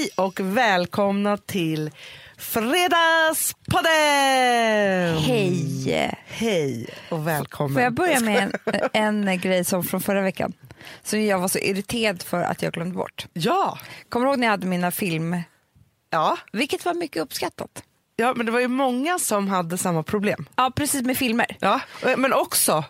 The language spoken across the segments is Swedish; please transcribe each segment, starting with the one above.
Hej och välkomna till Fredagspodden! Hej! Hej och välkommen. Får jag börja med en, en grej som från förra veckan? Som jag var så irriterad för att jag glömde bort. Ja. Kommer du ihåg när jag hade mina film? Ja. Vilket var mycket uppskattat. ja, men det var ju många som hade samma problem. Ja, precis med filmer. Ja, men också,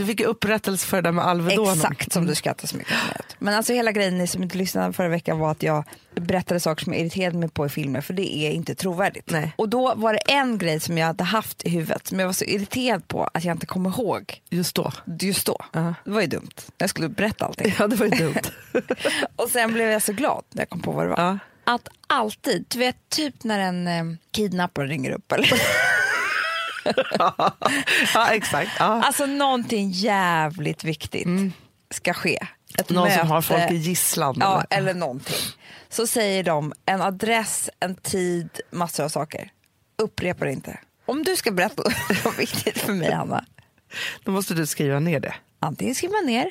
du fick ju upprättelse för det där med Alvedonen. Exakt som du skrattar så mycket åt. Men alltså hela grejen, ni som inte lyssnade förra veckan var att jag berättade saker som jag irriterade mig på i filmer för det är inte trovärdigt. Nej. Och då var det en grej som jag hade haft i huvudet som jag var så irriterad på att jag inte kom ihåg Just då. just då. Ja. Det var ju dumt. Jag skulle berätta allting. Ja, det var ju dumt. Och sen blev jag så glad när jag kom på vad det var. Ja. Att alltid, du vet typ när en eh, kidnappare ringer upp eller ja, exakt. Ja. alltså någonting jävligt viktigt ska ske. Ett Någon möte, som har folk i gisslan. Ja, eller? eller någonting. Så säger de en adress, en tid, massor av saker. Upprepa det inte. Om du ska berätta något viktigt för mig Hanna, Då måste du skriva ner det. antingen skriver man ner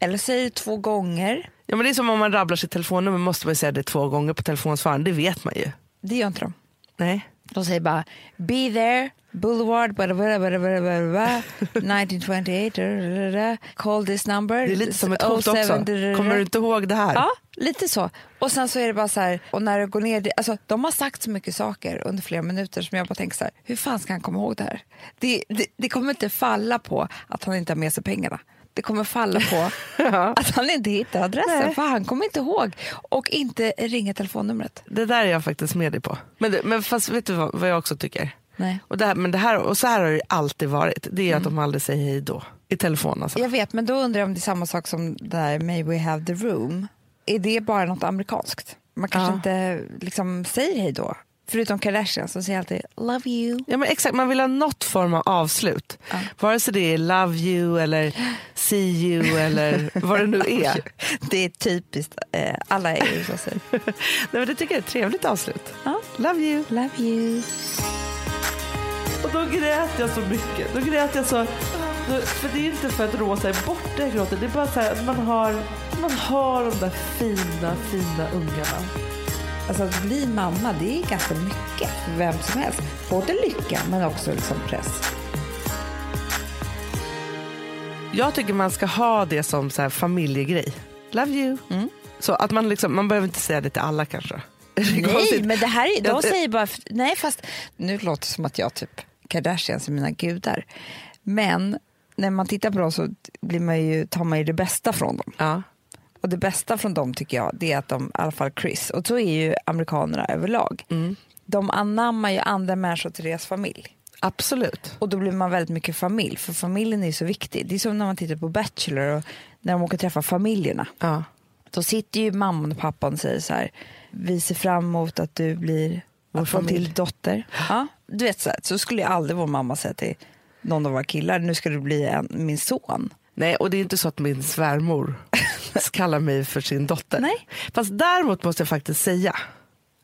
eller säger det två gånger. Ja, men det är som om man rabblar sitt telefonnummer måste man säga det två gånger på telefonsvararen. Det vet man ju. Det gör inte de. Nej. De säger bara be there, boulevard, blah, blah, blah, blah, blah, blah, blah, 1928, da, da, da, da, call this number. Det är lite som ett 07, hot också. da, da. Kommer du inte ihåg det här? Ja, lite så. Och sen så är det bara så här, och när det går ner, alltså de har sagt så mycket saker under flera minuter som jag bara tänker så här, hur fan ska han komma ihåg det här? Det, det, det kommer inte falla på att han inte har med sig pengarna. Det kommer falla på att han inte hittar adressen, Nej. för han kommer inte ihåg. Och inte ringa telefonnumret. Det där är jag faktiskt med dig på. Men, men fast vet du vad, vad jag också tycker? Nej. Och, det här, men det här, och så här har det alltid varit. Det är att de aldrig säger hej då. I telefon alltså. Jag vet, men då undrar jag om det är samma sak som där May we have the room. Är det bara något amerikanskt? Man kanske Ja. inte liksom säger hej då. Förutom Kardashian som säger alltid love you. Ja, men exakt, man vill ha något form av avslut. Ja. Vare sig det är love you eller see you eller vad det nu är. Det är typiskt. Eh, alla i USA säger Nej, men det tycker jag är ett trevligt avslut. ja, Love you. love you. Och då grät jag så mycket. Då grät jag så... För det är inte för att Rosa är borta jag gråter. Det är bara så här att man har, man har de där fina, fina ungarna. Alltså att bli mamma det är ganska mycket för vem som helst. Både lycka men också liksom press. Jag tycker man ska ha det som så här familjegrej. Love you. Mm. Så att man, liksom, man behöver inte säga det till alla kanske. Nej, men det här är, de säger bara, nej fast nu låter det som att jag typ Kardashians är mina gudar. Men när man tittar på dem så blir man ju, tar man ju det bästa från dem. Ja. Och det bästa från dem tycker jag det är att de, i alla fall Chris, och så är ju amerikanerna överlag. Mm. De anammar ju andra människor till deras familj. Absolut. Och då blir man väldigt mycket familj, för familjen är ju så viktig. Det är som när man tittar på Bachelor och när de åker träffa familjerna. Ja. Då sitter ju mamman och pappan och säger så här, vi ser fram emot att du blir Vår att familj. till dotter. Ja, du vet så, här, så skulle ju aldrig vår mamma säga till någon av våra killar, nu ska du bli en, min son. Nej, och det är inte så att min svärmor kallar mig för sin dotter. Nej. Fast däremot måste jag faktiskt säga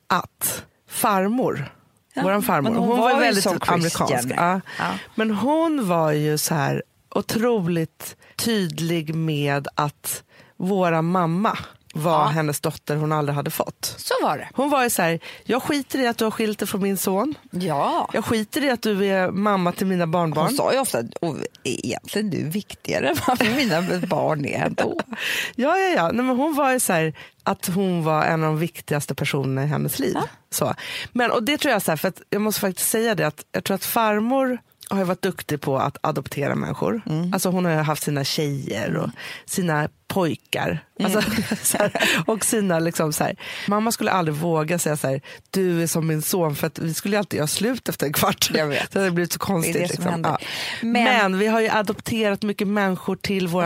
att farmor, Ja, våran farmor, hon, hon var, var väldigt amerikansk. Ja. Ja. Men hon var ju så här otroligt tydlig med att våra mamma var Ja. hennes dotter hon aldrig hade fått. Så var det. Hon var ju så här, jag skiter i att du har skilt dig från min son. Ja. Jag skiter i att du är mamma till mina barnbarn. Hon sa ju ofta att "Och egentligen du är viktigare än vad mina barn är ändå. Ja, ja, ja. Nej, men hon var ju så här, att hon var en av de viktigaste personerna i hennes liv. Så. Men, och det tror jag, så här, för att jag måste faktiskt säga det, att jag tror att farmor har ju varit duktig på att adoptera människor. Alltså hon har ju haft sina tjejer och sina pojkar. Alltså, så här, och sina liksom så här. Mamma skulle aldrig våga säga så här, du är som min son, för att vi skulle alltid göra slut efter en kvart. Vet. Det hade blivit så konstigt. Det det som liksom. Ja. Men- Men, vi har ju adopterat mycket människor till vår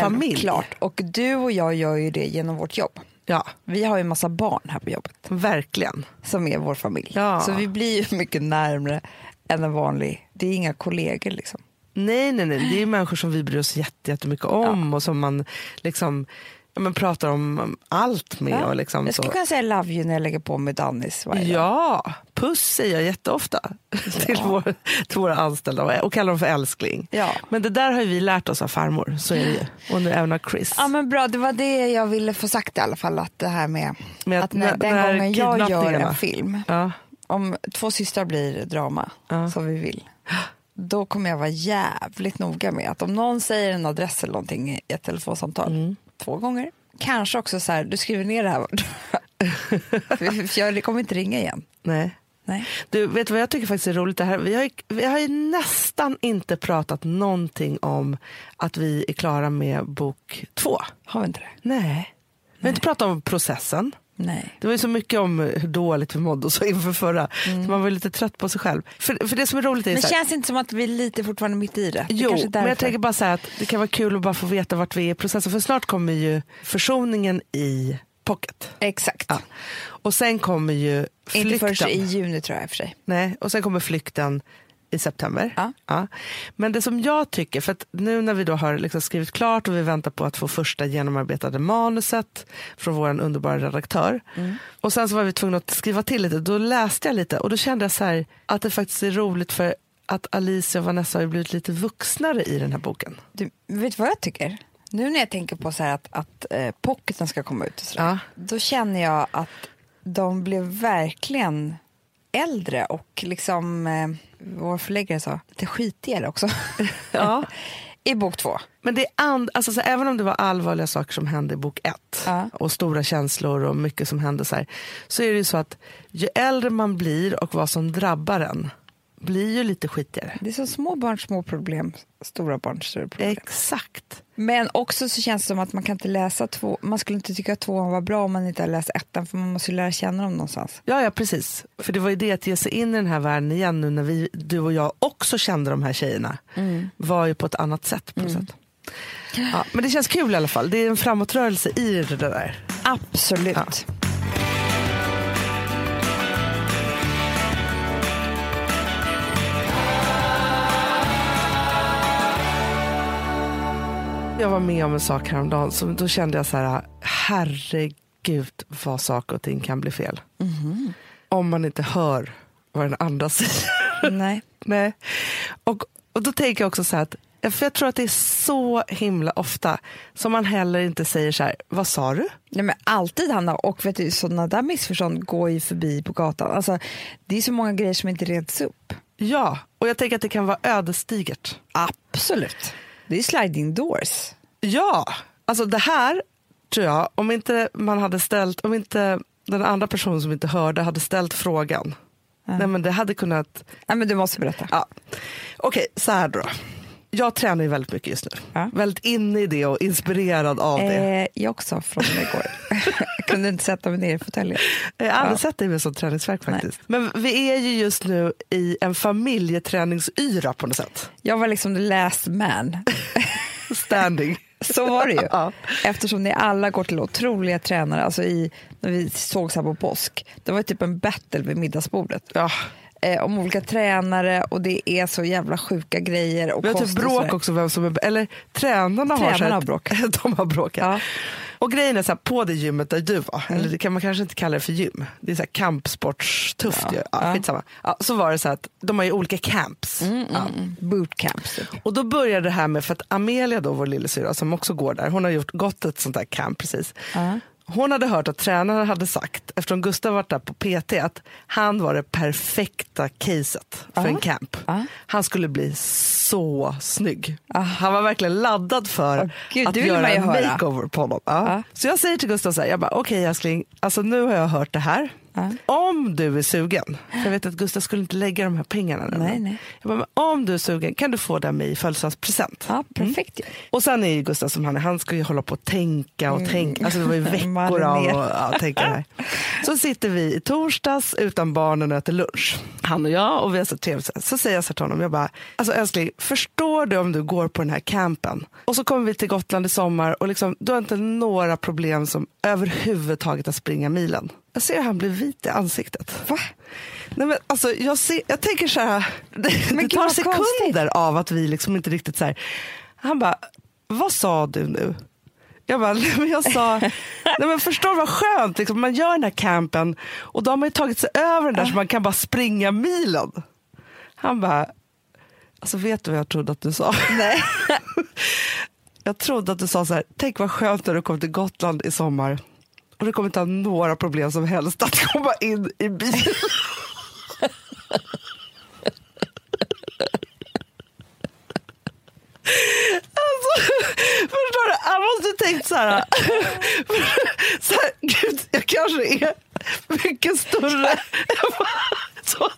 familj. Självklart. Och du och jag gör ju det genom vårt jobb. Ja, Vi har ju en massa barn här på jobbet verkligen. som är vår familj. Ja. Så vi blir ju mycket närmre än en vanlig, det är inga kollegor liksom. Nej, nej, nej. Det är människor som vi bryr oss jätte- jättemycket om och som man liksom ja, men pratar om allt med. Ja. Och liksom jag skulle så. kunna säga love you när jag lägger på mig Dannis varje dag. Ja, puss säger jag jätteofta till, vår, till våra anställda och kallar dem för älskling. Ja. Men det där har vi lärt oss av farmor, så är det ju. Och nu även av Chris. Ja men bra, det var det jag ville få sagt i alla fall. Att det här med, Med att när, den när gången jag gör en film, Ja, om två systrar blir drama, Ja. som vi vill, då kommer jag vara jävligt noga med att om någon säger en adress eller någonting i ett telefonsamtal, Mm. två gånger, kanske också så här, du skriver ner det här. Jag kommer inte ringa igen. nej. Nej. Du, vet du vad jag tycker faktiskt är roligt? Det här? Vi, har ju, vi har nästan inte pratat någonting om att vi är klara med bok två. Har vi inte det? Nej. Vi har inte pratat om processen. Nej. Det var ju så mycket om hur dåligt vi mådde och så inför förra. Så man var lite trött på sig själv. För, för det som är roligt är Men så här, känns det inte som att vi är lite fortfarande mitt i det? det Jo, är men jag tänker bara säga att det kan vara kul att bara få veta vart vi är i processen. För snart kommer ju försoningen i pocket. Exakt. Ja. Och sen kommer ju Inte flykten. förrän i juni tror jag i och för sig. Nej, och sen kommer flykten i september. Ja. Men det som jag tycker, för att nu när vi då har liksom skrivit klart och vi väntar på att få första genomarbetade manuset från vår underbara redaktör. Mm. Och sen så var vi tvungna att skriva till lite, då läste jag lite och då kände jag så här att det faktiskt är roligt för att Alicia och Vanessa har ju blivit lite vuxnare i den här boken. Du, vet du vad jag tycker? Nu när jag tänker på så att, att eh, pocketen ska komma ut och så där, Ja. då känner jag att de blev verkligen äldre och liksom, eh, vår förläggare sa, lite skitigare också. Ja. I bok två. Men det är and, alltså så även om det var allvarliga saker som hände i bok ett Ja. och stora känslor och mycket som hände så här, så är det ju så att ju äldre man blir och vad som drabbar en blir ju lite skitigare. Det är så små barn, små problem, stora barn, stora problem. Exakt. Men också så känns det som att man kan inte läsa två, man skulle inte tycka att tvåan var bra om man inte har läst ettan för man måste ju lära känna dem någonstans. Ja, ja, precis. För det var ju det att ge sig in i den här världen igen nu när vi, du och jag också kände de här tjejerna var ju på ett annat sätt. På något sätt. Ja, men det känns kul i alla fall. Det är en framåtrörelse i det där. Absolut. Ja. Jag var med om en sak häromdagen, så då kände jag så här, herregud vad saker och ting kan bli fel. Om man inte hör vad den andra säger. Nej. Nej. Och, och då tänker jag också så här att, för jag tror att det är så himla ofta som man heller inte säger så här, vad sa du? Nej, men alltid Hanna, och vet du, sådana där missförstånd går ju förbi på gatan. Alltså, det är så många grejer som inte reds upp. Ja, och jag tänker att det kan vara ödesdigert. Absolut. Det är sliding doors. Ja, alltså det här tror jag, om inte man hade ställt, om inte den andra personen som inte hörde hade ställt frågan, nej men det hade kunnat, Nej, men du måste berätta. ja. Okej, så här då. Jag tränar ju väldigt mycket just nu. Ja. Väldigt inne i det och inspirerad av det. Eh, jag också från igår. jag kunde inte sätta mig ner i fåtöljen. Jag har aldrig Ja. sett dig med sånt träningsverk faktiskt. Men vi är ju just nu i en familjeträningsyra på något sätt. Jag var liksom the last man. Standing. Så var det ju. Ja. Eftersom ni alla går till otroliga tränare. Alltså i, när vi såg här på påsk. Det var typ en battle vid middagsbordet. Ja. Eh, om olika tränare och det är så jävla sjuka grejer. Och Vi har typ bråk också, vem som är, eller tränarna, har, Tränarna så här- har bråk. De har bråk, ja. Och grejen är så här, på det gymmet där du var, eller det kan man kanske inte kalla det för gym, det är så här kampsportstufft Ja. ju. Ja, Ja. skitsamma. Ja, så var det så att de har ju olika camps. Ja. Mm, bootcamps. typ. Och då började det här med, för att Amelia då, vår lillasyrra som också går där, hon har gjort, gått ett sånt där camp precis. Ja. Hon hade hört att tränaren hade sagt, eftersom Gustav varit där på PT, att han var det perfekta caset för Ja. en camp. Ja. Han skulle bli så snygg. Han var verkligen laddad för Åh, gud, att göra en makeover på honom. Ja. Ja. Så jag säger till Gustav så här, jag bara, okej älskling, alltså nu har jag hört det här. Ja. Om du är sugen, för jag vet att Gustav skulle inte lägga de här pengarna. nu. Nej, nej. Jag bara, om du är sugen kan du få den mig i födelsedagspresent. Ja, perfekt ju. Och sen är ju Gustav som han är, han ska ju hålla på och tänka och tänka, alltså det var ju veckor av att ja, tänka det här. Så sitter vi i torsdags utan barnen och äter lunch, han och jag och vi har så trevligt. Så säger jag så här till honom, jag bara, alltså älskling, förstår du om du går på den här campen och så kommer vi till Gotland i sommar och liksom, du har inte några problem som överhuvudtaget att springa milen. Jag ser han blir vit i ansiktet. Va? Nej, men alltså, jag, ser, jag tänker så här, det, det gud, tar sekunder av att vi liksom inte riktigt så här. Han bara, vad sa du nu? Jag bara, nej, men jag sa, nej, men förstår vad skönt, liksom, man gör den här campen och då har man ju tagit sig över den där så man kan bara springa milen. Han bara, alltså vet du vad jag trodde att du sa? Nej. Jag trodde att du sa så här, tänk vad skönt när du kommer till Gotland i sommar och du kommer inte ha några problem som helst att komma in i bilen. Alltså, förstår du? Jag måste tänkt så här, så här, gud, jag kanske är mycket större än vad så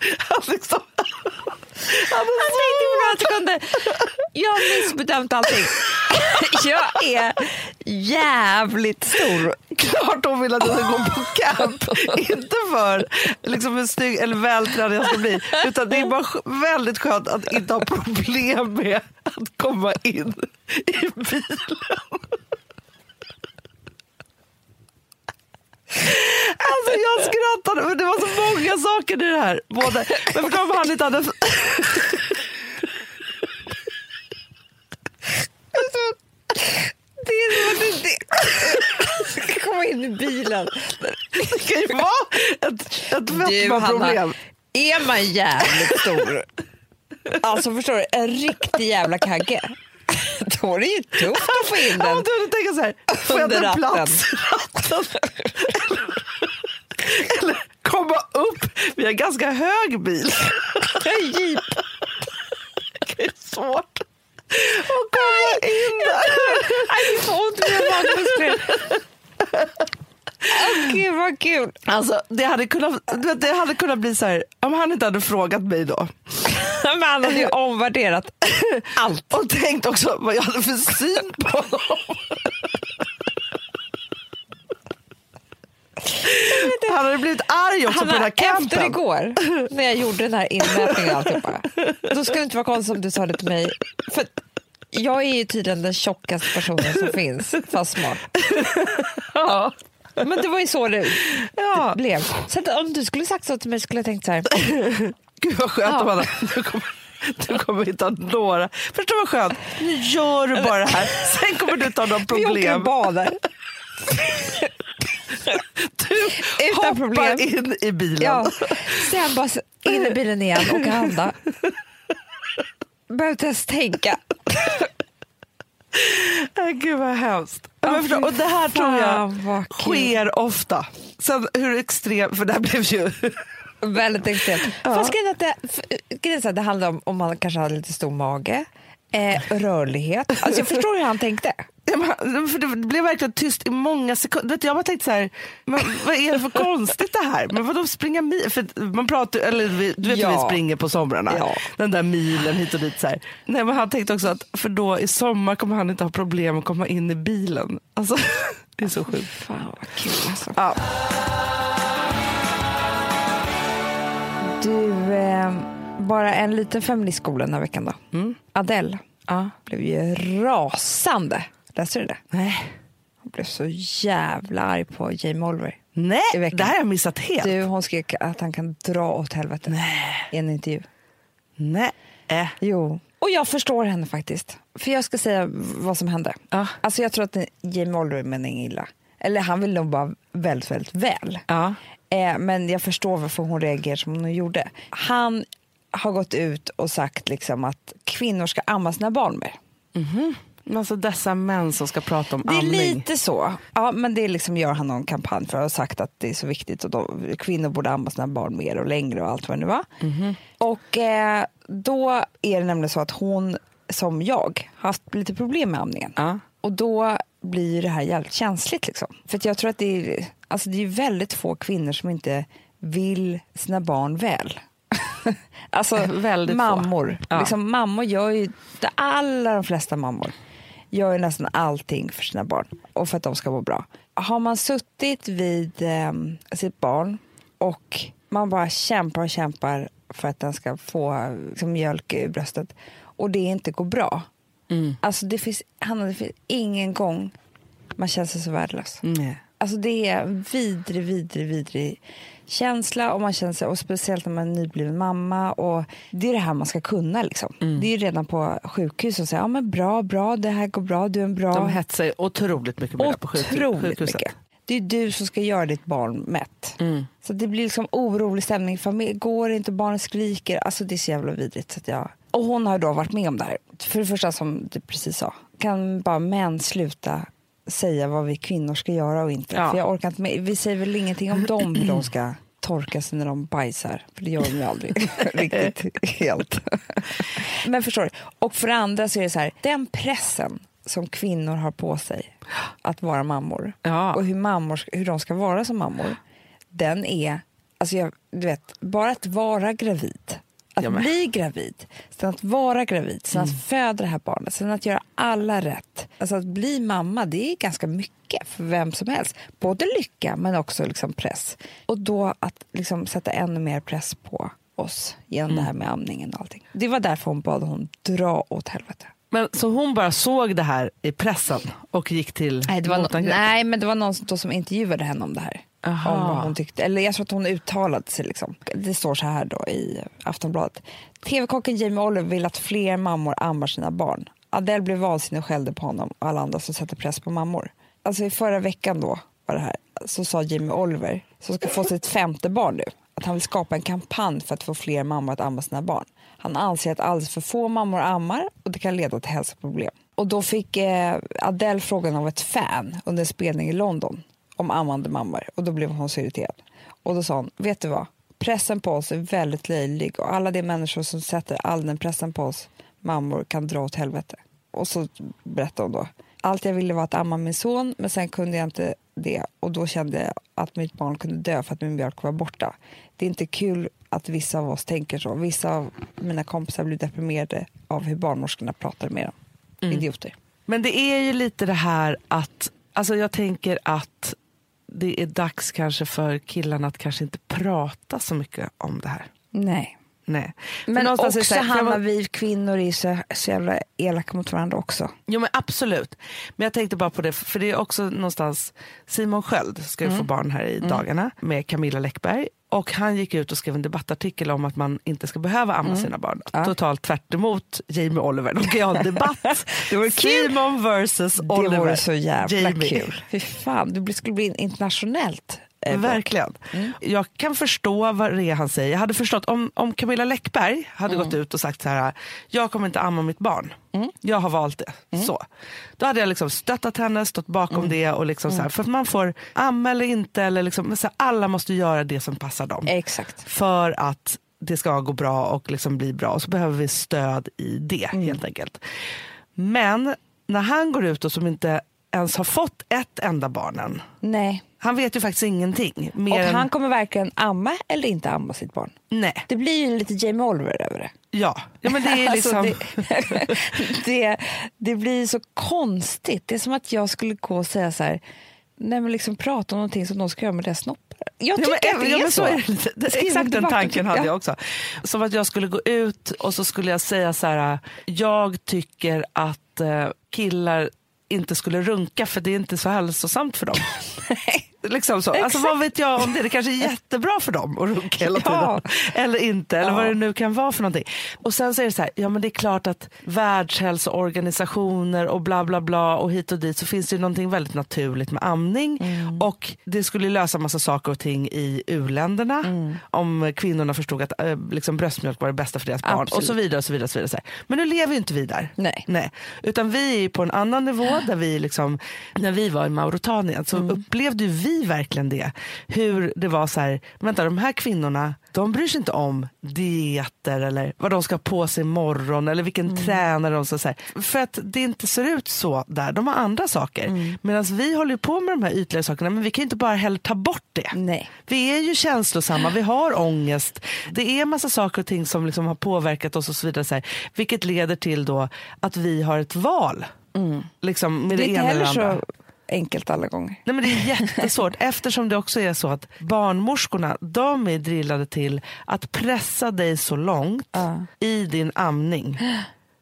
han, han liksom, han Jag tänkte på några sekunder, jag har missbedömt allting. Jag är jävligt stor. klart hon vill att jag ska gå på camp. Inte för liksom, hur snygg eller vältränad jag ska bli. Utan det är bara väldigt skönt att inte ha problem med att komma in i bilen. Alltså jag skrattade, men det var så många saker i det här. Både, men du om han inte hade... Det är som att ska komma in i bilen. Det kan ju vara ett, ett fetmaproblem. är man jävligt stor, alltså förstår du, en riktig jävla kagge, då är det ju tufft att få in Ja, den. men du tänker så här, får jag ratten. plats ratten? Eller, eller komma upp, vi har ganska hög bil. Jeep. Det är svårt att komma in där. Aj, det får ont i mina. Åh, Gud vad kul. Alltså, det, hade kunnat, det hade kunnat bli så här, om han inte hade frågat mig då Men han hade ju omvärderat allt. och tänkt också vad jag hade för syn på honom. Han hade blivit arg också Han på den här har, efter igår, när jag gjorde den här inmätningen och alltihopa, då ska det inte vara konstigt om du sa det till mig. För jag är ju tydligen den tjockaste personen som finns, fast smart. Ja. Men det var ju så det Ja. blev. Så om du skulle sagt så till mig skulle jag tänkt så här, Gud vad skönt Ja. du kommer, du kommer inte ha några. Förstår vad skönt, nu gör du bara det här. Sen kommer du inte ha några vi åker och problem. badar. Du Utan hoppar problem. in i bilen. Ja. Sen bara in i bilen igen och handla. Behöver inte ens tänka. Äh, Gud vad hemskt. Ja, förstå, och det här tror jag sker ofta. Sen hur extremt, för det här blev ju... Väldigt extremt. Fast grejen att det, handlar om om man kanske har lite stor mage, eh, rörlighet. Alltså jag förstår hur han tänkte. Ja, för det blev verkligen tyst i många sekunder. Vet du, Jag bara tänkte så här, men vad är det för konstigt det här? Men vadå springa mil? För man pratar, eller du vet hur Ja. vi springer på somrarna. Ja. Den där milen hit och dit. Så här. Nej, men han tänkte också att för då i sommar kommer han inte ha problem att komma in i bilen. Alltså, det är så sjukt. Fan vad kul alltså. Ja. Du, eh, bara en liten feministskola den här veckan då. Mm. Adele Ja. blev ju rasande. Läste du det? Nej. Hon blev så jävla arg på Jamie Oliver. Nej, I veckan. det här har jag missat helt. Du, hon skrek att han kan dra åt helvete i en intervju. Nej. Äh. Jo. Och jag förstår henne faktiskt. För jag ska säga vad som hände. Ja. Alltså jag tror att Jamie Oliver menar illa. Eller han vill nog bara väldigt, väldigt väl. Ja. Eh, men jag förstår varför hon reagerar som hon gjorde. Han har gått ut och sagt liksom att kvinnor ska amma sina barn mer. Men Alltså dessa män som ska prata om Det är amning. lite så. Ja, men det liksom gör han någon kampanj för att ha sagt att det är så viktigt och då, kvinnor borde amma sina barn mer och längre och allt vad det nu var. Och eh, då är det nämligen så att hon, som jag, har haft lite problem med amningen. Ja. Och då blir det här jävligt känsligt. Liksom. För jag tror att det är, alltså det är väldigt få kvinnor som inte vill sina barn väl. alltså mammor. Ja. Liksom, mammor gör ju, de allra de flesta mammor gör ju nästan allting för sina barn och för att de ska må bra. Har man suttit vid eh, sitt barn och man bara kämpar och kämpar för att den ska få liksom, mjölk i bröstet och det inte går bra. Mm. Alltså det finns, Hanna, det finns ingen gång man känner sig så värdelös. Nej. Alltså det är en vidrig, vidrig, vidrig känsla och man känner sig, och speciellt när man är nybliven mamma och det är det här man ska kunna liksom. Mm. Det är ju redan på sjukhus och säger ja men bra, bra, det här går bra, du är en bra. De hetsar otroligt mycket det på sjuk- Otroligt sjukhuset. mycket. Det är du som ska göra ditt barn mätt. Mm. Så det blir liksom orolig stämning i familjen. Går inte, barnet skriker. Alltså det är så jävla vidrigt. Så jag... Och hon har då varit med om det här. För det första som du precis sa. Kan bara män sluta säga vad vi kvinnor ska göra och inte. Ja. För jag orkar inte med. Vi säger väl ingenting om dem hur de ska torka sig när de bajsar. För det gör de ju aldrig riktigt helt. Men förstår du? Och för det andra så är det så här. Den pressen som kvinnor har på sig att vara mammor Ja. och hur, mammor, hur de ska vara som mammor, den är... Alltså jag, du vet, bara att vara gravid, att Ja, bli gravid, sen att vara gravid, sen att föda det här barnet, sen att göra alla rätt. Alltså att bli mamma, det är ganska mycket för vem som helst. Både lycka men också liksom press. Och då att liksom sätta ännu mer press på oss genom det här med amningen och allting. Det var därför hon bad hon dra åt helvete. Men så hon bara såg det här i pressen och gick till Nej, det var no- nej, men det var någon som, då som intervjuade henne om det här. Aha. Om vad hon tyckte. Eller jag tror att hon uttalade sig. Liksom. Det står så här då i Aftonbladet. TV-kocken Jamie Oliver vill att fler mammor ammar sina barn. Adele blev vansinnig och skällde på honom och alla andra som sätter press på mammor. Alltså i förra veckan då var det här, så sa Jamie Oliver, som ska få sitt femte barn nu, att han vill skapa en kampanj för att få fler mammor att amma sina barn. Han anser att alldeles för få mammor ammar och det kan leda till hälsoproblem. Och då fick eh, Adele frågan av ett fan under en spelning i London om ammande mammor och då blev hon så irriterad. Och då sa hon, vet du vad? Pressen på oss är väldigt löjlig och alla de människor som sätter all den pressen på oss mammor kan dra åt helvete. Och så berättade hon då. Allt jag ville var att amma min son men sen kunde jag inte det och då kände jag att mitt barn kunde dö för att min mjölk var borta. Det är inte kul att vissa av oss tänker så. Vissa av mina kompisar blir deprimerade av hur barnmorskorna pratar med dem. Idioter. Men det är ju lite det här att, alltså jag tänker att det är dags kanske för killarna att kanske inte prata så mycket om det här. Nej. Nej. För Men också det så här- var- vi kvinnor är så, så jävla elaka mot varandra också. Jo men absolut. Men jag tänkte bara på det, för det är också någonstans, Simon Sköld ska ju få barn här i dagarna med Camilla Läckberg. Och han gick ut och skrev en debattartikel om att man inte ska behöva amma sina barn. Totalt tvärt emot Jamie Oliver. De kan ju ha en debatt. Det vore. Simon versus Det Oliver. vore så jävla Jamie. kul. Fy fan, det skulle bli internationellt. Verkligen. Jag kan förstå vad det är han säger. Jag hade förstått om, om Camilla Läckberg hade gått ut och sagt så här, jag kommer inte amma mitt barn. Jag har valt det. Så. Då hade jag liksom stöttat henne, stått bakom det. Och liksom så här, för att man får amma eller inte. Eller liksom, så här, alla måste göra det som passar dem. Exakt. För att det ska gå bra och liksom bli bra. Och så behöver vi stöd i det helt enkelt. Men när han går ut och som inte ens har fått ett enda barn än. Nej. Han vet ju faktiskt ingenting. Och än, han kommer varken amma eller inte amma sitt barn. Nej, Det blir ju lite Jamie Oliver över det. ja. ja men det är liksom... Alltså, det, det, det blir så konstigt. Det är som att jag skulle gå och säga så här, nej men liksom prata om någonting som de ska göra med deras snoppar. Jag Ja, tycker men, att det ja, är så. är det. Det- Exakt den tanken hade Ja. jag också. Som att jag skulle gå ut och så skulle jag säga så här, jag tycker att eh, killar inte skulle runka för det är inte så hälsosamt för dem. liksom så. Alltså, vad vet jag om det? Det kanske är jättebra för dem att runka hela Ja. tiden. Eller inte, eller Ja. vad det nu kan vara för någonting. Och sen så är det så här, ja men det är klart att världshälsoorganisationer och bla bla bla och hit och dit så finns det ju någonting väldigt naturligt med amning. Mm. Och det skulle lösa massa saker och ting i u-länderna Mm. om kvinnorna förstod att eh, liksom bröstmjölk var det bästa för deras barn och så vidare. och så vidare, och så vidare. Men nu lever ju inte vi där. Nej. Nej. Utan vi är på en annan nivå där vi liksom, när vi var i Mauretanien så Mm. upplevde ju vi verkligen det. Hur det var så här, vänta de här kvinnorna, de bryr sig inte om dieter eller vad de ska ha på sig imorgon eller vilken Mm. tränare de ska säga. För att det inte ser ut så där, de har andra saker. Mm. Medan vi håller på med de här ytliga sakerna men vi kan inte bara heller ta bort det. Nej. Vi är ju känslosamma, vi har ångest. Det är massa saker och ting som liksom har påverkat oss och så vidare. Så här, vilket leder till då att vi har ett val. Liksom, med Det det, ena eller andra. så enkelt alla gånger. Nej, men det är jättesvårt eftersom det också är så att barnmorskorna de är drillade till att pressa dig så långt Ja. i din amning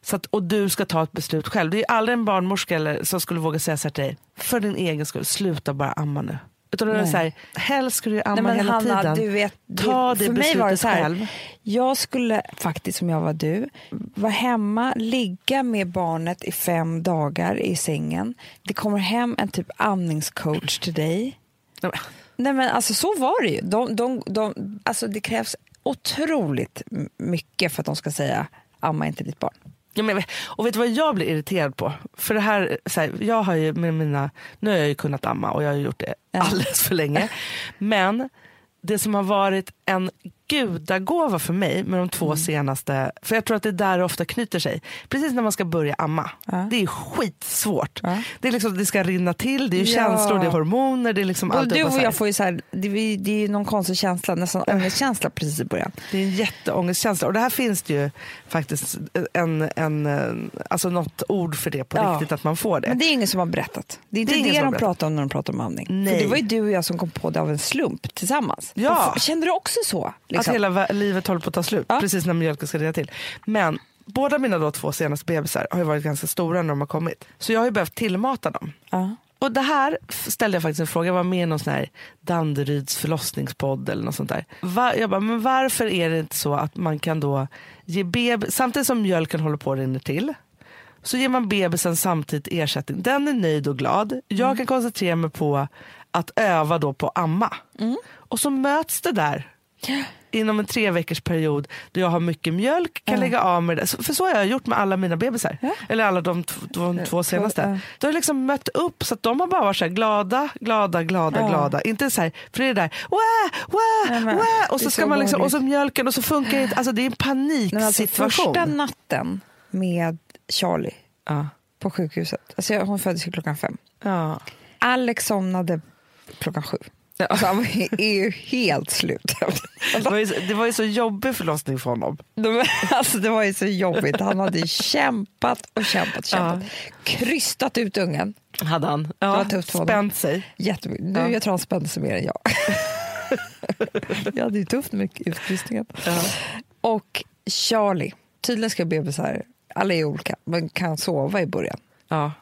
Så att, och du ska ta ett beslut själv. Det är aldrig en barnmorska eller, som skulle våga säga så här till dig, för din egen skull, sluta bara amma nu. Utan det Nej. så här, helst ska du amma Nej, men hela Hanna, tiden. du vet, Ta det för mig var det så här, själv. Jag skulle faktiskt, om jag var du, vara hemma, ligga med barnet i fem dagar i sängen. Det kommer hem en typ amningscoach till dig. Nej, men- Nej men alltså så var det ju. De, de, de, alltså, det krävs otroligt mycket för att de ska säga amma inte ditt barn. Ja, men, och vet du vad jag blir irriterad på? För det här, så här, jag har ju med mina, nu har jag ju kunnat amma och jag har gjort det alldeles för länge. Men det som har varit en gudagåva för mig med de två Mm. senaste, för jag tror att det är där det ofta knyter sig. Precis när man ska börja amma. Ja. Det är skitsvårt. Ja. Det, är liksom, det ska rinna till, det är Ja. känslor, det är hormoner, det är liksom Och allt du och jag får ju så här, det, är- det är någon konstig känsla, nästan ångestkänsla precis i början. Det är en jätteångestkänsla och det här finns det ju faktiskt en, en, alltså något ord för det på riktigt att man får det. Men det är ingen som har berättat. Det är inte Det är det, har de pratar om när de pratar om amning. Nej. För det var ju du och jag som kom på det av en slump tillsammans. Ja. Och Kände du också så? Att Liksom? hela vä- livet håller på att ta slut, Ja. precis när mjölken ska rinna till. Men båda mina då två senaste bebisar har ju varit ganska stora när de har kommit. Så jag har ju behövt tillmata dem. ja. Och det här ställde jag faktiskt en fråga, jag var med i någon sån här Danderyds förlossningspodd eller något sånt där. Va, jag bara, men varför är det inte så att man kan då ge bebis, samtidigt som mjölken håller på att rinna till, så ger man bebisen samtidigt ersättning. Den är nöjd och glad. Jag Mm. kan koncentrera mig på att öva då på amma. Mm. Och så möts det där inom en tre veckors period då jag har mycket mjölk, kan Ja. lägga av med det. Så- För så har jag gjort med alla mina bebisar. Ja. Eller alla de, de två senaste. ja. Då har jag liksom mött upp så att de har bara varit så glada, glada, glada, Ja. glada. Inte så här, för det är där, wah, wah, Nej, wah. det Och så är ska så man liksom, och så mjölken och så funkar det. Alltså det är en alltså, paniksituation. första natten med Charlie på sjukhuset, alltså jag, hon föddes ju klockan fem. Alex somnade klockan sju. Alltså han är ju helt slut. Det, var ju, så- det var ju så jobbig förlossning för honom. Alltså det var ju så jobbigt. Han hade kämpat och kämpat och kämpat. Krystat ut ungen. Hade han. Ja, var tufft för honom. spänt sig. Jättemycket. Nu, Ja. Jag tror han spände sig mer än jag. jag hade ju tufft med utkrystningen. Ja. Och Charlie, tydligen ska bebisar, alla är olika, men kan sova i början. Ja.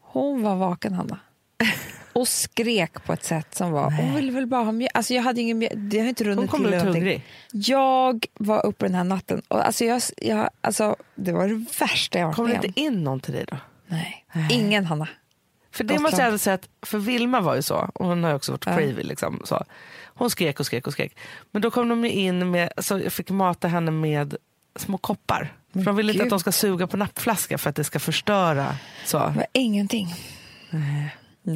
Hon var vaken, Hanna. Och skrek på ett sätt som var... Hon ville väl bara ha mjölk. Alltså jag hade ingen mjölk. Det har inte Hon kom till. ut någonting. hungrig. Jag var uppe den här natten. Och alltså jag, jag, alltså det var det värsta jag varit Kom med det om. inte in någon till dig då? Nej. Ingen, Hanna. För det måste jag säga att, för Vilma var ju så, och hon har ju också varit Ja. cravy liksom. Så. Hon skrek och skrek och skrek. Men då kom de in med, så jag fick mata henne med små koppar. För de vill inte att de ska suga på nappflaska för att det ska förstöra. Så. Det var ingenting.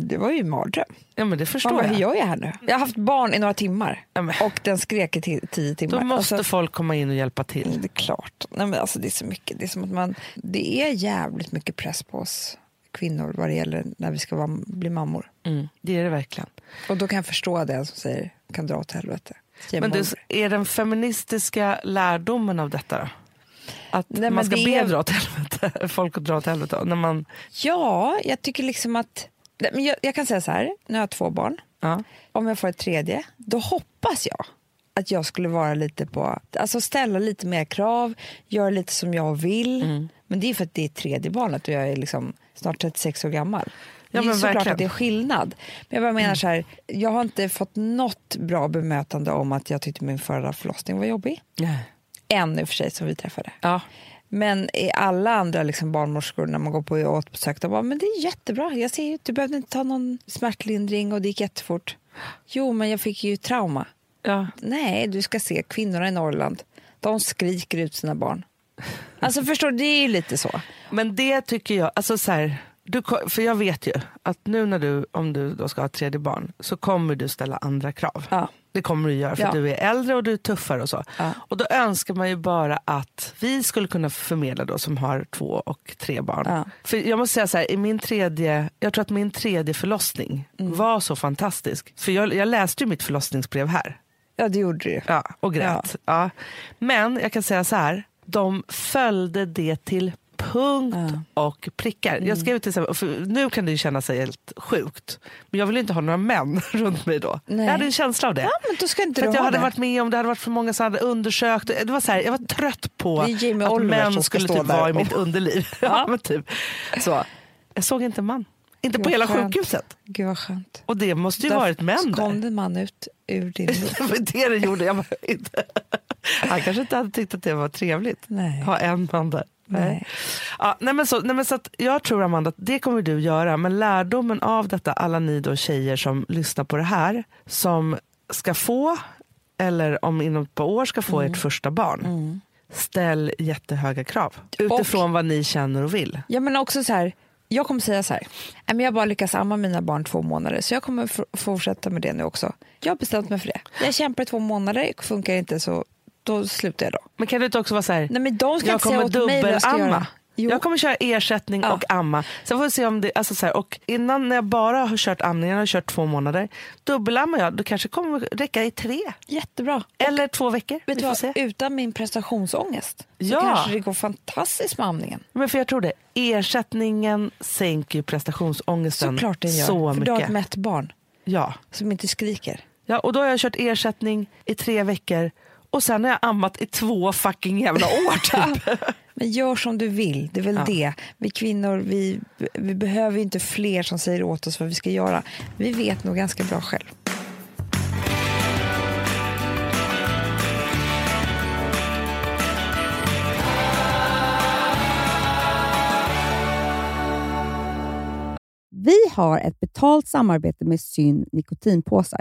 Det var ju en mardröm. Ja men det förstår hur jag. gör jag här nu? Jag har haft barn i några timmar Ja, och den skrek i ti- tio timmar. då måste Alltså, folk komma in och hjälpa till. det är klart. Nej, men alltså, det är så mycket. Det är som att man, det är jävligt mycket press på oss kvinnor vad det gäller när vi ska vara, bli mammor. Mm, det är det verkligen. Och då kan jag förstå det som säger kan dra åt helvete. Men du, är den feministiska lärdomen av detta då? Att Nej, man ska det be dra åt helvete, folk att dra åt helvete. När man, Ja, jag tycker liksom att... Men jag, jag kan säga så här, nu har jag två barn. ja. Om jag får ett tredje, då hoppas jag att jag skulle vara lite på... Alltså ställa lite mer krav, göra lite som jag vill. Mm. Men det är för att det är tredje barnet och jag är liksom snart 36 år gammal. Det Ja, är men såklart verkligen. att det är skillnad. Men jag bara menar så här, jag har inte fått något bra bemötande om att jag tyckte min förra förlossning var jobbig. En i och för sig som vi träffade. Ja. Men i alla andra liksom barnmorskor när man går på återbesök, de bara, men det är jättebra. Jag ser ju, du behövde inte ta någon smärtlindring och det gick jättefort. Jo, men jag fick ju trauma. Ja. Nej, du ska se kvinnorna i Norrland. De skriker ut sina barn. Alltså förstår det är ju lite så. Men det tycker jag, alltså så här, du, för jag vet ju att nu när du, om du då ska ha ett tredje barn, så kommer du ställa andra krav. Ja. Det kommer du göra för Ja. du är äldre och du är tuffare och så. Ja. Och då önskar man ju bara att vi skulle kunna förmedla då som har två och tre barn. Ja. För jag måste säga så här, i min tredje, jag tror att min tredje förlossning Mm. var så fantastisk. För jag, jag läste ju mitt förlossningsbrev här. Ja, det gjorde du. Ja, och grät. Ja. Men jag kan säga så här, de följde det till punkt och prickar. Jag skrev till exempel, för nu kan det ju kännas helt sjukt, men jag vill inte ha några män runt mig då. Nej. Jag hade en känsla av det. Ja, men då ska inte för jag ha hade det. varit med om det hade varit för många som hade undersökt. Det var så här, jag var trött på att Oliver män skulle typ vara i mitt underliv. ja, men typ. så. Jag såg inte en man. Inte Gud, på hela skönt. sjukhuset. Gud vad skönt. Och det måste ju Där varit män kom där. det en man ut ur din det det gjorde. Jag bara, inte. Han kanske inte hade tyckt att det var trevligt. Nej. Ha en man där. Nej. Ja, nej men så, nej men så att jag tror Amanda att det kommer du göra, men lärdomen av detta, alla ni då tjejer som lyssnar på det här, som ska få, eller om inom ett par år ska få ert första barn, ställ jättehöga krav. Utifrån vad ni känner och vill. Ja, men också så här, jag kommer säga så här, "Nej, men jag bara lyckas amma mina barn två månader så jag kommer fortsätta med det nu också. Jag har bestämt mig för det. Jag kämpar i två månader, funkar inte så då slutar jag då. Men kan det inte också vara så här, Nej men de ska jag inte kommer dubbelamma. Jo. Jag kommer köra ersättning Ja. och amma. Sen får vi se om det, alltså så här, och innan när jag bara har kört amningen, jag har kört två månader, dubbelammar jag, då kanske kommer räcka i tre. Jättebra. Eller två veckor. Vet vi får vad, se. utan min prestationsångest så Ja. kanske det går fantastiskt med amningen. Men för jag tror det, ersättningen sänker ju prestationsångesten Såklart den gör. så för du har ett mycket. mätt barn Ja. som inte skriker. ja, och då har jag kört ersättning i tre veckor och sen har jag ammat i två fucking jävla år typ. Men gör som du vill, det är väl Ja. det. Vi kvinnor vi, vi behöver inte fler som säger åt oss vad vi ska göra. Vi vet nog ganska bra själv. Vi har ett betalt samarbete med Syn nikotinpåsar.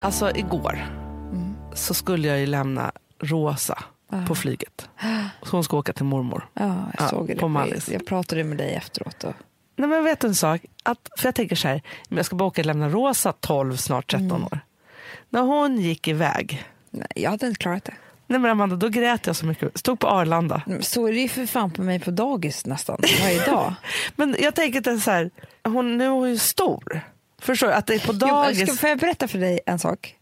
Alltså igår så skulle jag ju lämna Rosa på flyget. Så hon ska åka till mormor. Ja, jag Ja, såg det. på Mallis. Jag pratade med dig efteråt. Och... Nej, men vet du en sak? Att, för jag tänker så här, jag ska bara åka och lämna Rosa 12, snart 13 år. När hon gick iväg, Nej, jag hade inte klarat det. nej men Amanda, då grät jag så mycket. Stod på Arlanda. Men Så är det ju för fan på mig på dagis nästan varje dag. Men jag tänker att så här, hon, nu är hon ju stor. Förstår du? Att det är på Jo, dagis. ska, får jag berätta för dig en sak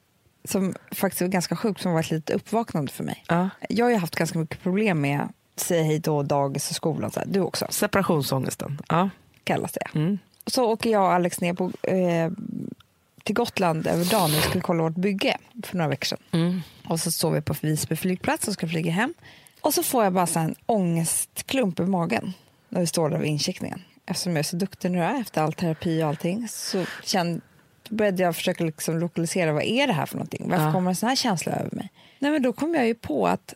som faktiskt var ganska sjukt, som var ett litet uppvaknande för mig. Ja. Jag har ju haft ganska mycket problem med säga hej då, dagis och skolan. Så här. Du också, Separationsångesten. Ja. kallas det. Mm. Så åker jag och Alex ner på, eh, till Gotland över dagen och skulle kolla vårt bygge för några veckor sedan. Mm. Och så står vi på Visby flygplats och ska flyga hem. Och så får jag bara så en ångestklump i magen när vi står där vid incheckningen. Eftersom jag är så duktig nu efter all terapi och allting så kände, började jag försöka liksom lokalisera vad är det här för någonting. Varför Ja. kommer en sån här känsla över mig? Nej, men då kom jag ju på att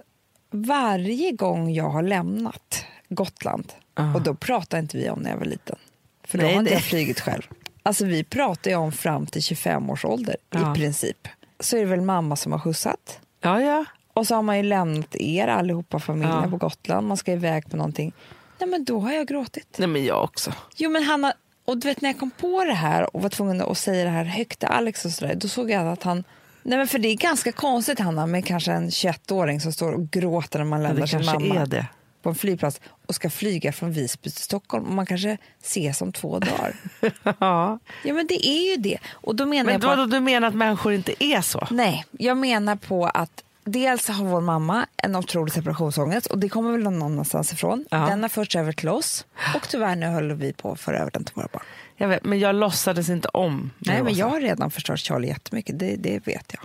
varje gång jag har lämnat Gotland, Ja. och då pratar inte vi om när jag var liten, för då Nej, har inte det- jag flugit själv. Alltså vi pratar ju om fram till 25 års ålder Ja. i princip. Så är det väl mamma som har skjutsat. ja, ja. Och så har man ju lämnat er allihopa, familjen på Gotland. Man ska iväg på någonting. Nej men då har jag gråtit. Nej men jag också. Jo men Hanna, och du vet när jag kom på det här och var tvungen att säga det här högt till Alex och sådär. Då såg jag att han Nej men för det är ganska konstigt Hanna med kanske en 21-åring som står och gråter när man lämnar sin mamma det. på en flygplats och ska flyga från Visby till Stockholm och man kanske ses om två dagar. ja. ja men det är ju det. Och då menar Men jag på då, att, då, du menar att människor inte är så? Nej, jag menar på att dels har vår mamma en otrolig separationsångest och det kommer väl någon annanstans ifrån. Ja. Den har förts över till oss och tyvärr nu håller vi på att föra över den till våra barn. Jag vet, men jag låtsades inte om. Nej, men jag har redan förstört Charlie jättemycket, det, det vet jag.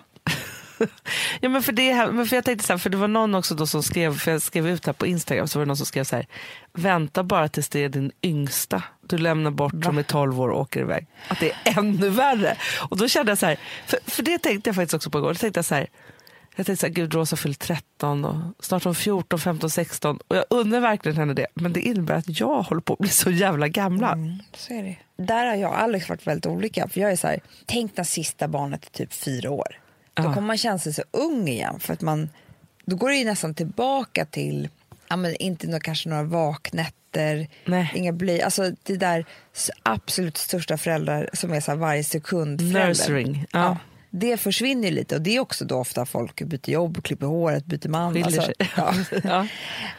Ja, men för, det här, men för jag tänkte så här, för det var någon också då som skrev, för jag skrev ut här på Instagram, så var det någon som skrev så här, vänta bara tills det är din yngsta du lämnar bort som är 12 år och åker iväg. Att det är ännu värre. Och då kände jag så här, för, för det tänkte jag faktiskt också på igår, då tänkte jag så här, jag tänkte så här, gud Rosa fyllt 13 och snart om 14, 15, 16 och jag undrar verkligen henne det, men det innebär att jag håller på att bli så jävla gamla. Mm, så är det. Där har jag och Alex varit väldigt olika. För jag är så här, tänk när sista barnet är typ fyra år. Då Ja. kommer man känna sig så ung igen. För att man, då går det ju nästan tillbaka till, ja, men inte nå, kanske några vaknätter, Nej. inga bly. Alltså det där absolut största föräldrar som är så här varje sekund förälder. Nursing, ja. Det försvinner lite och det är också då ofta folk byter jobb, klipper håret, byter man. Alltså, ja. Ja.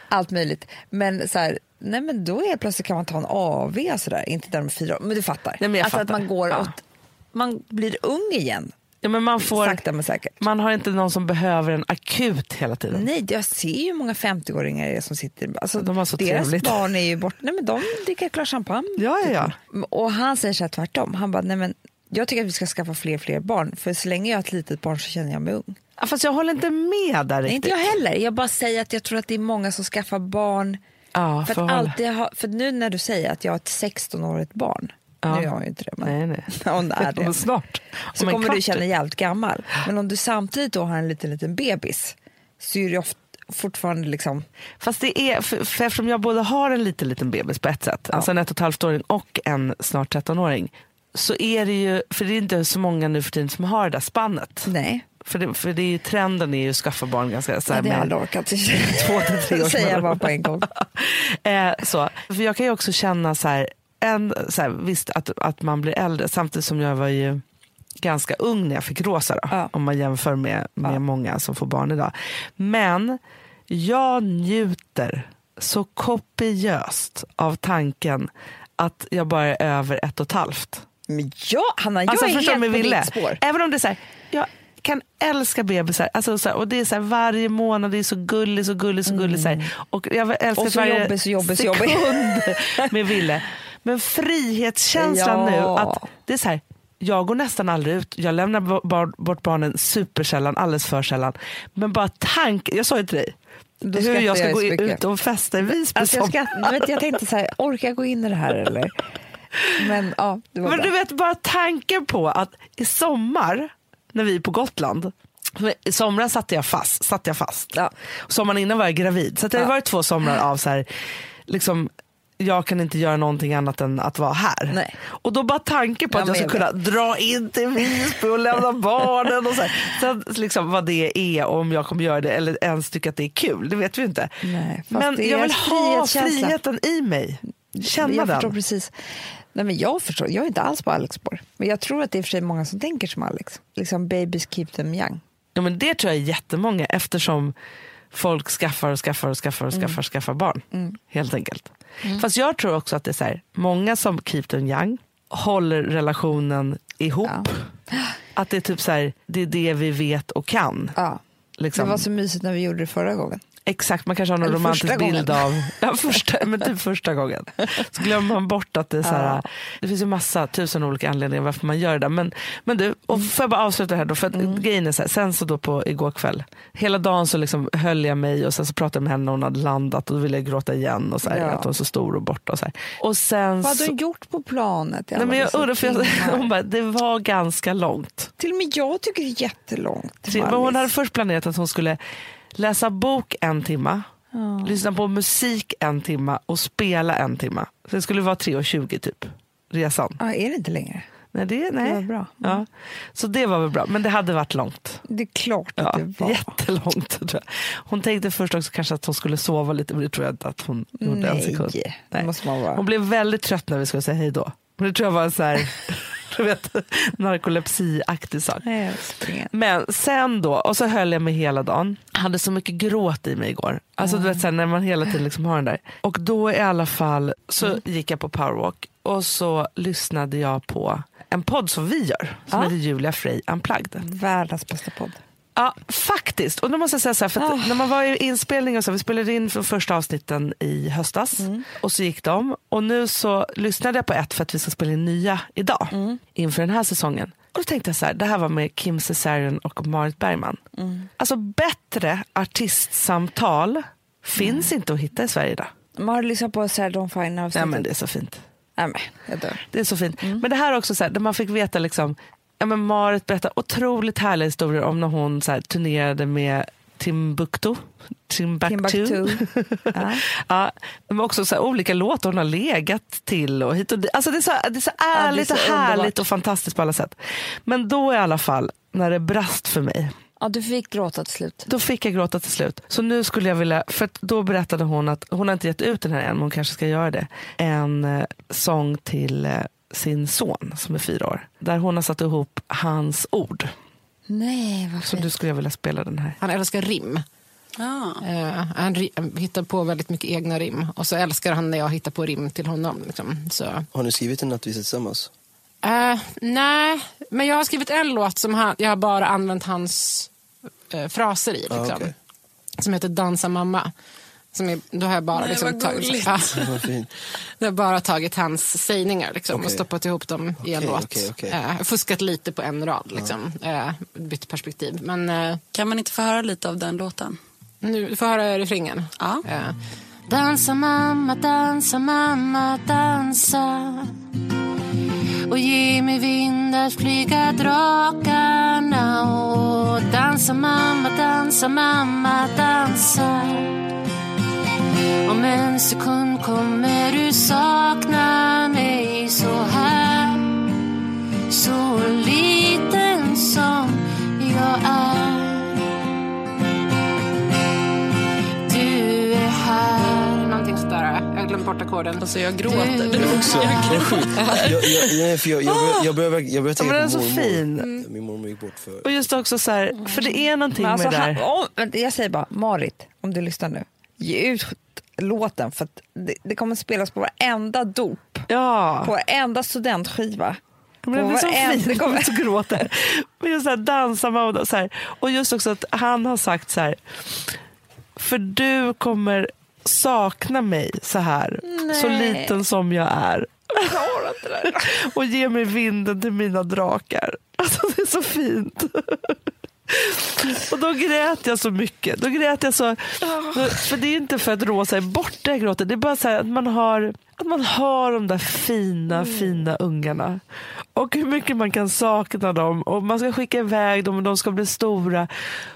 Allt möjligt. Men så här, nej men då är plötsligt kan man ta en AV sådär, inte där med fyra men du fattar. Nej, men alltså att fattar. man går Ja. åt, man blir ung igen, Ja, men man, får, sakta men säkert. man har inte någon som behöver en akut hela tiden. Nej, jag ser ju många 50-åringar det är som sitter... Alltså, De har så deras trevligt. barn är ju bort... Nej, men de dricker ett glas champagne. Ja, ja, ja. Och han säger så här tvärtom. Han bara, nej men jag tycker att vi ska skaffa fler fler barn. För så länge jag har ett litet barn så känner jag mig ung. Ja, Fast jag håller inte med där riktigt. inte jag heller. Jag bara säger att jag tror att det är många som skaffar barn Ja, För, att alltid ha, för nu när du säger att jag har ett 16-årigt barn, Ja. nu är jag ju inte det, men Nej, nej. om det är det, snart. så Om en kommer du kvart. känna dig jävligt gammal. Men om du samtidigt då har en liten, liten bebis så är det ofta, fortfarande liksom... Fast det är, för, för eftersom jag både har en liten, liten bebis på ett sätt, alltså en ett och ett halvt åring och en snart 13-åring, så är det ju, för det är inte så många nu för tiden som har det där spannet. Nej, För, det, för det är ju, trenden är ju att skaffa barn ganska så här, det har jag aldrig orkat. Två till tre års Säger jag bara på en gång. eh, så. För jag kan ju också känna så här, en, så här, visst att, att man blir äldre samtidigt som jag var ju ganska ung när jag fick Rosa då, Ja. om man jämför med, med Ja. många som får barn idag. Men jag njuter så kopiöst av tanken att jag bara är över ett och ett halvt. Men ja, Hanna, jag Alltså, är helt på ville? ditt spår. Även om det är så här, jag kan älska bebisar. Alltså, så här, och det är så här, varje månad, det är så gulligt, så gulligt, så gulligt. Så här. Och jag älskar Mm. Och så varje jobbig, så jobbig, så jobbig. med Ville. Men frihetskänslan Ja. nu, att det är så här, jag går nästan aldrig ut. Jag lämnar bort barnen supersällan, alldeles för sällan. Men bara tanken, jag sa ju till dig, Då hur jag ska jag gå ut och festa i Visby. Alltså jag, skratt, vet, jag tänkte så här, orkar jag gå in i det här eller? Men ja, Men du vet bara tanken på att i sommar när vi är på Gotland I somras satt jag fast. Satt jag fast. Ja. Sommaren innan var jag gravid. Så det har Ja. varit två somrar av så här, liksom, jag kan inte göra någonting annat än att vara här. Nej. Och då bara tanken på Ja, att jag ska jag kunna dra in till Visby och lämna barnen och så här. Sen, liksom, vad det är och om jag kommer göra det eller ens tycka att det är kul, det vet vi inte. Nej, Men jag vill ha friheten i mig. Känna jag den. precis. Nej, men jag förstår, jag är inte alls på Alex spår. Men jag tror att det är för sig många som tänker som Alex. Liksom babies keep them young. Ja, men det tror jag är jättemånga eftersom folk skaffar och skaffar och skaffar och Mm. skaffar, skaffar barn. Helt enkelt. Fast jag tror också att det är så här, många som keep them young håller relationen ihop. Ja. Att det är typ så här, det är det vi vet och kan. Ja. Liksom. Det var så mysigt när vi gjorde det förra gången. Exakt, man kanske har någon Eller romantisk bild gången. av, ja, första, men typ första gången. Så glömmer man bort att det är så här, det finns ju massa, tusen olika anledningar varför man gör det. Men, men du, och får jag bara avsluta här då, för att grejen är så här, sen så då på igår kväll, hela dagen så liksom höll jag mig och sen så pratade jag med henne när hon hade landat och då ville jag gråta igen och så här, Ja. att hon är så stor och borta och så här. Och sen Vad hade så, hon gjort på planet? nej, men jag undrar, för jag, hon bara, det var ganska långt. Till och med jag tycker det är jättelångt. Men hon hade först planerat att hon skulle läsa bok en timma, lyssna på musik en timma och spela en timma. Så det skulle vara 3.20 typ, resan. Ja, är det inte längre? Nej, det, nej. Det var bra. Ja. Så det var väl bra, men det hade varit långt. Det är klart att Ja, det var. jättelångt. Tror jag. Hon tänkte först också kanske att hon skulle sova lite, men det tror jag inte att hon gjorde en sekund. Nej, det måste man vara. Hon blev väldigt trött när vi skulle säga hej då. Men det tror jag var så här, du vet, narkolepsiaktig sak. Men sen då, och så höll jag mig hela dagen. Hade så mycket gråt i mig igår. Alltså du vet sen när man hela tiden liksom har den där. Och då i alla fall så gick jag på powerwalk och så lyssnade jag på en podd som vi gör. Som Ja. heter Julia Frey Unplugged. Världens bästa podd. Ja, faktiskt. Och då måste jag säga så här, för att när man var i inspelning och så, vi spelade in för första avsnitten i höstas och så gick de. Och nu så lyssnade jag på ett för att vi ska spela in nya idag inför den här säsongen. Och då tänkte jag så här, det här var med Kim Cesarion och Marit Bergman. Alltså bättre artistsamtal finns inte att hitta i Sverige idag. Man har lyssnat på Sarah Dawn Fine avsnittet. men det är så fint. Nej, men. Det är så fint. Men det här är också så här, där man fick veta liksom, ja men Marit berättar otroligt härliga historier om när hon så här, turnerade med Timbuktu. Timbuktu. Timbuktu. Ja. ja, men också så här, olika låtar hon har legat till och hit och dit. Alltså det är så, det är så ärligt så och härligt underbart. och fantastiskt på alla sätt. Men då i alla fall, när det brast för mig, ja, du fick gråta till slut. då fick jag gråta till slut. Så nu skulle jag vilja, för då berättade hon att hon har inte gett ut den här än, men hon kanske ska göra det. En eh, sång till eh, sin son som är fyra år. Där hon har satt ihop hans ord. Nej, vad Så nu skulle jag vilja spela den här. Han älskar rim. Ja. Eh, han hittar på väldigt mycket egna rim. Och så älskar han när jag hittar på rim till honom. Liksom. Så. Har ni skrivit en nattvisa tillsammans? Eh, nej, men jag har skrivit en låt som han, jag har bara använt hans eh, fraser i. Liksom, Ah, okej. Som heter Dansa mamma. Som är, då har jag bara, Nej, liksom, tagit. Ja. Jag har bara tagit hans sägningar liksom, och Okej. stoppat ihop dem i en låt. okej, okej. Eh, fuskat lite på en rad, liksom. eh, bytt perspektiv. Men eh, Kan man inte få höra lite av den låten? nu får jag höra refrängen. Ja. Eh, Dansa mamma, dansa mamma, dansa och ge mig vind att flyga drakarna och dansa mamma, dansa mamma, dansa om en sekund kommer du sakna mig så här så liten som jag är Du är här Någonting sådär. Jag har glömt bort ackorden. Alltså jag gråter. Du- också. Det är sjukt. Jag, jag, nej, för jag, jag, jag, börjar, jag börjar Ja, tänka men den är på så mormor. fin. Min mormor gick bort för... Och just också så här, för det är någonting Men alltså, med det han, där. om, vänta, jag säger bara, Marit, om du lyssnar nu, ge ut låten för att det, det kommer spelas på varenda dop, Ja. på varenda studentskiva. Men det blir så fint, det kommer- så gråter. Men just så här, dansa med och så här. Och just också att han har sagt så här, för du kommer sakna mig så här, så Nej. liten som jag är. och ge mig vinden till mina drakar. Alltså det är så fint. Och då grät jag så mycket. Då grät jag så, för det är inte för att Rosa är borta jag gråter. Det är bara så här att man har, att man har de där fina, fina ungarna. Och hur mycket man kan sakna dem. Och man ska skicka iväg dem och de ska bli stora.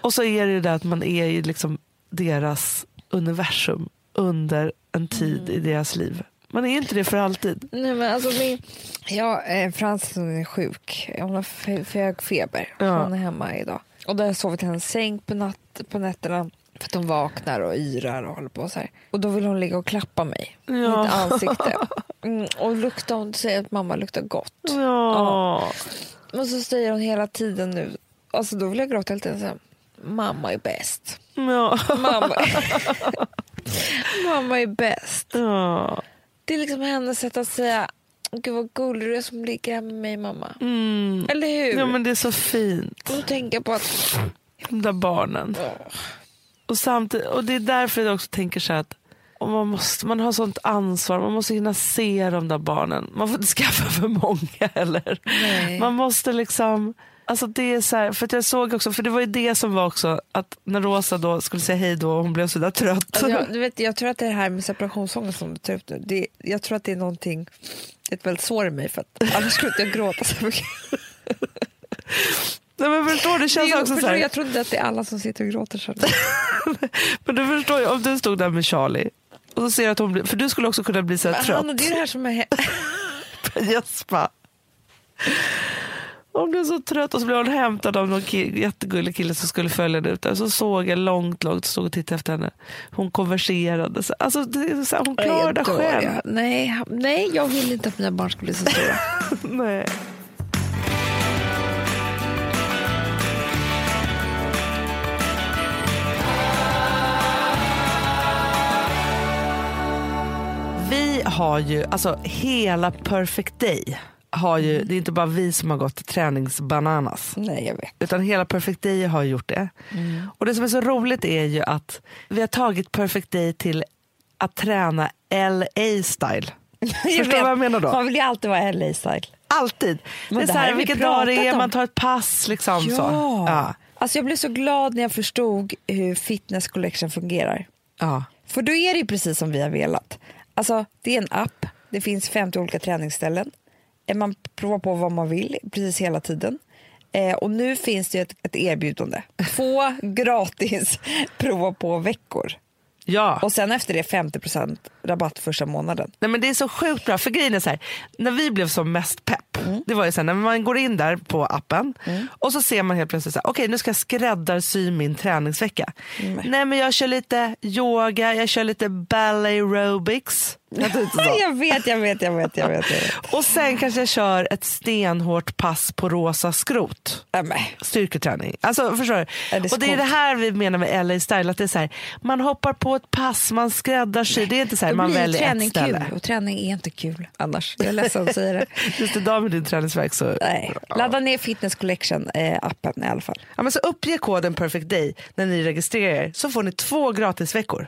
Och så är det ju det att man är i liksom deras universum under en tid i deras liv. Man är inte det för alltid. Nej, men alltså min, ja, eh, är sjuk, hon har hög feber. Ja. Hon är hemma idag. Och jag sovit i hennes säng på, natt, på nätterna för att hon vaknar och yrar och håller på så här. Och då vill hon ligga och klappa mig, Ja. mitt ansikte. Mm, och lukta, hon säger att mamma luktar gott. Ja. Och så säger hon hela tiden nu, alltså då vill jag gråta hela tiden så här, mamma är bäst. Ja. Mamma, mamma är bäst. ja. Det är liksom hennes sätt att säga, gud vad gullig du är som ligger här med mig mamma. Mm. Eller hur? Ja men det är så fint. Och jag på att De där barnen. Och, samtidigt, och det är därför jag också tänker så här att och man, måste, man har sånt ansvar, man måste hinna se de där barnen. Man får inte skaffa för många heller. Nej. Man måste liksom, alltså det är så här, för jag såg också, för det var ju det som var också att när Rosa då skulle säga hej då och hon blev så där trött. Alltså, jag, du vet, jag tror att det här med separationsångest som du tar upp nu, det, jag tror att det är någonting, ett väldigt sår i mig för att annars skulle inte jag gråta så mycket. Nej, men förstår det känns Jo, också så förstår här, du, jag tror inte att det är alla som sitter och gråter så. men du förstår ju, om du stod där med Charlie och så ser att hon blir, för du skulle också kunna bli så här trött. Hanna, det är det här som är... Jespa. Hon blev så trött och så blev hon hämtad av någon ki- jättegullig kille som skulle följa henne ut. Så såg jag långt, långt, stod och tittade efter henne. Hon konverserade. Så- Alltså, det så här, hon klarar det själv. jag. Nej, nej, jag vill inte att mina barn ska bli så stora. Nej. Vi har ju, alltså hela Perfect Day har ju, det är inte bara vi som har gått träningsbananas. nej, jag vet. Utan hela Perfect Day har gjort det. Och det som är så roligt är ju att vi har tagit Perfect Day till att träna LA-style. Förstår du vad jag menar då? Man vill ju alltid vara LA-style. Alltid. Men det är det så här här, har vi vilka dagar det är, om. man tar ett pass. Liksom, Så. Ja. Alltså jag blev så glad när jag förstod hur Fitness Collection fungerar. Ja. För då är det ju precis som vi har velat. Alltså, det är en app, det finns 50 olika träningsställen. Eh, Man provar på vad man vill precis hela tiden. Eh, och nu finns det ett, ett erbjudande. Två gratis prova på veckor. ja. Och sen efter det 50% rabatt första månaden. Nej, men det är så sjukt bra. För grejen är så här, när vi blev som mest pepp, Mm. det var ju så här, när man går in där på appen och så ser man helt plötsligt så här, okej nu ska jag skräddarsy min träningsvecka. Mm. Nej men jag kör lite yoga, jag kör lite ballet aerobics. Jag vet, jag vet, jag vet. Jag vet, jag vet. Och sen kanske jag kör ett stenhårt pass på rosa skrot. Äh, men. Styrketräning. Alltså, förstår du? Det är så och det är det här vi menar med LA style. Att det är så här, man hoppar på ett pass, man skräddarsy. Det är inte så här, man väljer träning ett ställe. kul och träning är inte kul annars. Jag är ledsen att säga det. Just idag med din träningsverk så... Nej. Ladda ner Fitness Collection-appen i alla fall. Ja, men så uppge koden perfect day när ni registrerar er så får ni två gratisveckor.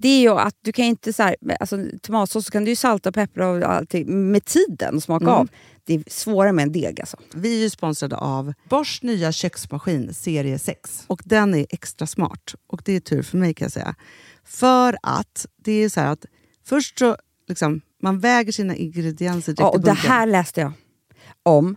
Det är ju att du kan inte så här, alltså, tomatsås så kan du ju salta och peppra och allting med tiden och smaka Mm. av. Det är svårare med en deg alltså. Vi är ju sponsrade av Bosch nya köksmaskin serie 6. Och den är extra smart. Och det är tur för mig kan jag säga. För att det är så här att först så liksom, man väger sina ingredienser direkt Ja, i och det bunken. här läste jag om.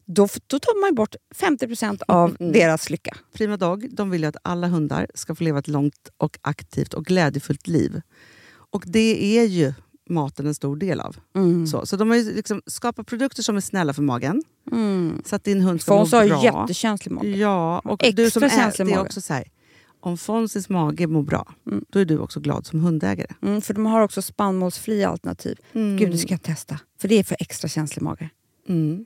då, då tar man bort 50% av Mm. deras lycka. Prima Dog de vill ju att alla hundar ska få leva ett långt och aktivt och glädjefullt liv. Och det är ju maten en stor del av. Mm. Så, så de har liksom skapat produkter som är snälla för magen. Mm. Så att din hund ska Fons må har bra. ju jättekänslig mage. Ja, och Extra du som känslig är mage. också så här, om Fonzys mage mår bra, Mm. då är du också glad som hundägare. Mm, för de har också spannmålsfria alternativ. Mm. Gud, det ska jag testa. För det är för extra känslig mage. Mm.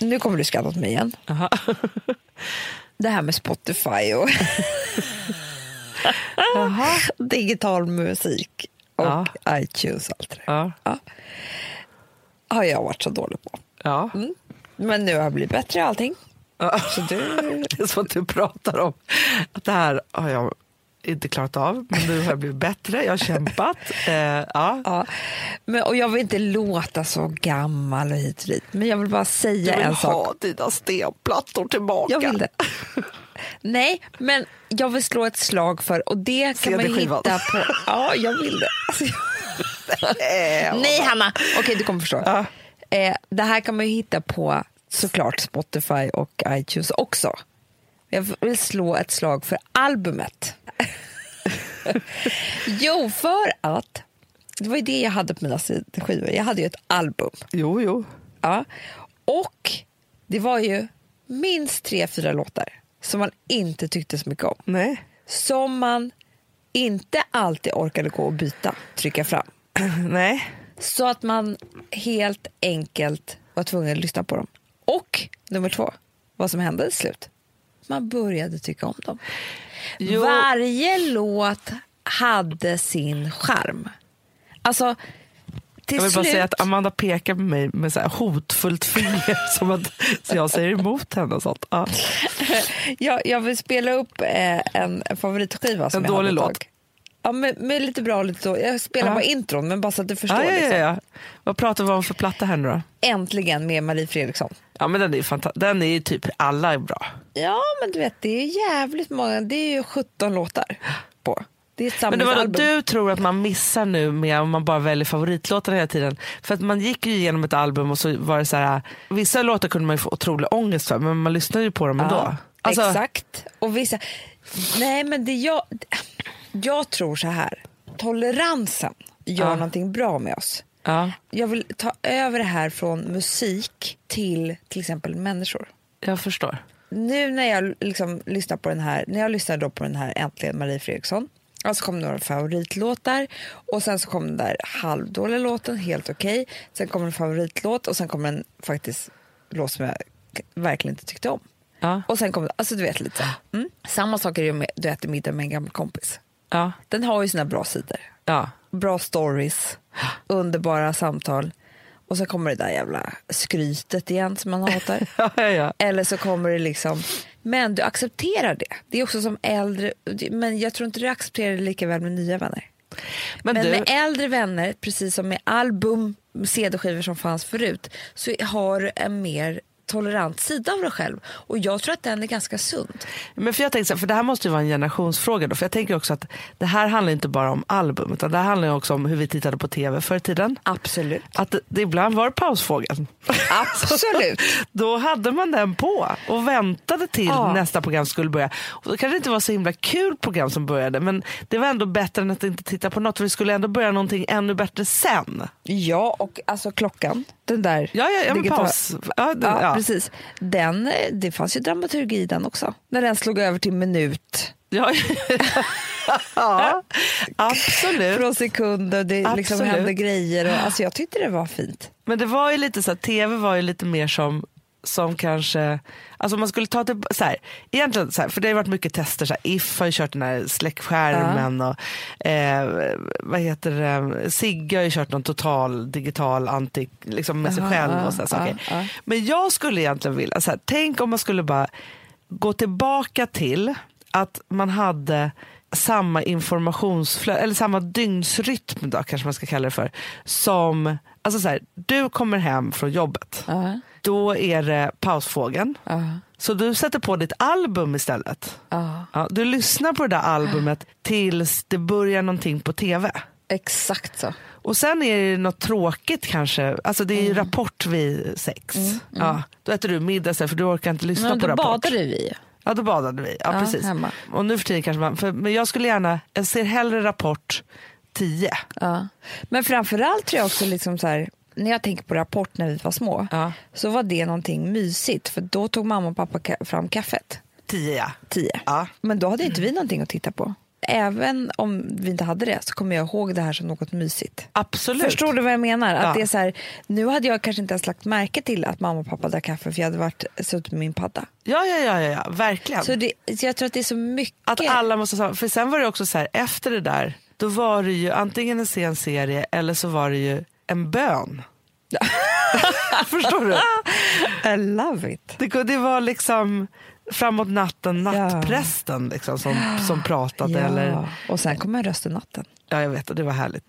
Nu kommer du skratta åt mig igen. Jaha. Det här med Spotify och digital musik och Ja. iTunes och allt det där. Ja. har jag varit så dålig på. Ja. Men nu har jag blivit bättre i allting. Ja. Så du, Det är som att du pratar om att det här har jag inte klarat av, men nu har jag blivit bättre. Jag har kämpat. Eh, ja. ja. men, och jag vill inte låta så gammal och hit och dit, men jag vill bara säga en sak. dina stenplattor tillbaka. Jag vill det. Nej, men jag vill slå ett slag för, och det kan man hitta på... Ja, jag vill det. Alltså, Nej, Hanna! Okej, du kommer förstå. Ja. Eh, det här kan man ju hitta på såklart Spotify och iTunes också. Jag vill slå ett slag för albumet. jo, för att det var ju det jag hade på mina skivor. Jag hade ju ett album. Jo, jo. Ja. Och det var ju minst tre, fyra låtar som man inte tyckte så mycket om. Nej. Som man inte alltid orkade gå och byta, trycka fram. Nej. Så att man helt enkelt var tvungen att lyssna på dem. Och nummer två, vad som hände till slut. Man började tycka om dem. Jo. Varje låt hade sin charm. Alltså, Jag vill bara slut... säga att Amanda pekar på mig med så hotfullt finger som att så jag säger emot henne och sånt. Ja. jag, jag vill spela upp eh, en, en favoritskiva som En jag hade dålig låt. tag. Ja, med, med lite bra och lite dåligt. Jag spelar Ja. bara intron, men bara så att du förstår. Ja, ja, liksom. Vad pratar vi om för platta här nu då? Äntligen med Marie Fredriksson. Ja men den är ju fanta- den är ju typ, alla är bra. Ja, men du vet, det är jävligt många. Det är ju 17 låtar på. Det är Men det var då, du tror att man missar nu med om man bara väljer favoritlåtarna hela tiden. För att man gick ju igenom ett album och så var det så här, vissa låtar kunde man ju få otrolig ångest för men man lyssnade ju på dem ändå. Ja, Alltså, Exakt. Och vissa... Nej, men det jag... Jag tror så här. Toleransen gör Ja. någonting bra med oss. Ja, Jag vill ta över det här från musik till till exempel människor. jag förstår. Nu när jag liksom lyssnar på den här, när jag lyssnar då på den här Äntligen Marie Fredriksson, alltså kom några favoritlåtar och sen så kom den där halvdåliga låten, helt okej. Sen kommer en favoritlåt och sen kommer en faktiskt låt som jag verkligen inte tyckte om. Ja, Och sen kommer, alltså du vet lite så. Mm. Samma sak är det med Du äter middag med en gammal kompis. Ja, Den har ju sina bra sidor. ja. Bra stories, underbara samtal. Och så kommer det där jävla skrytet igen som man hatar. ja, ja. Eller så kommer det liksom, men du accepterar det. Det är också som äldre, men jag tror inte du accepterar det lika väl med nya vänner. Men, Men du, med äldre vänner, precis som med album, CD-skivor som fanns förut, så har du en mer tolerant sida av dig själv. Och jag tror att den är ganska sund. men för jag här, för det här måste ju vara en generationsfråga då, för jag tänker också att det här handlar inte bara om album utan det här handlar också om hur vi tittade på tv förr i tiden. Absolut. Att det, det ibland var pausfågeln. Absolut. Då hade man den på och väntade till Ja. nästa program skulle börja. Och då kanske det inte var så himla kul program som började men det var ändå bättre än att inte titta på något för det skulle ändå börja någonting ännu bättre sen. Ja, och alltså klockan, den där Ja, ja, ja digitala- paus. Ja, det, Ja, ja. Precis. Den, det fanns ju dramaturgi i den också. När den slog över till minut. Ja, ja, absolut. Från sekunder, det liksom hände grejer. Och, alltså jag tyckte det var fint. Men det var ju lite så att tv var ju lite mer som som kanske, alltså man skulle ta till, så här, egentligen så här, för det har varit mycket tester, så här, If har ju kört den här släckskärmen och eh, vad heter det, Sigge har ju kört någon total digital anti, liksom med sig själv och så här ja, saker. ja. Men jag skulle egentligen vilja, så här, tänk om man skulle bara gå tillbaka till att man hade samma informationsflöde, eller samma dygnsrytm då kanske man ska kalla det för. Som, alltså så här, du kommer hem från jobbet, Ja, då är det pausfågeln. ja, Så du sätter på ditt album istället. ja. Ja, du lyssnar på det där albumet tills det börjar någonting på tv. Exakt så. Och sen är det något tråkigt kanske. Alltså det är ju Rapport vid sex. Ja, då äter du middag sen för du orkar inte lyssna Men på då Rapport. badade vi. Ja, då badade vi. Ja, Ja, precis. hemma. Och nu för tiden kanske man, för, men jag skulle gärna, jag ser hellre Rapport 10. Ja. Men framförallt tror jag också liksom så här, när jag tänker på Rapport när vi var små Ja. så var det någonting mysigt för då tog mamma och pappa ka- fram kaffet 10 ja. tio. Ja. Men då hade inte vi någonting att titta på. Även om vi inte hade det så kommer jag ihåg det här som något mysigt. Absolut. Förstår du vad jag menar? Att Ja. det är så här, nu hade jag kanske inte ens lagt märke till att mamma och pappa drack kaffe för jag hade varit, suttit med min padda. Ja, ja, ja, ja, ja. verkligen. Så det, så jag tror att det är så mycket. Att alla måste För sen var det också så här, efter det där, då var det ju antingen en sen serie eller så var det ju en bön. Förstår du? I love it. Det, det var liksom framåt natten, nattprästen liksom, som, som pratade. Eller, Och sen kom en röst i natten. ja, jag vet, och det var härligt.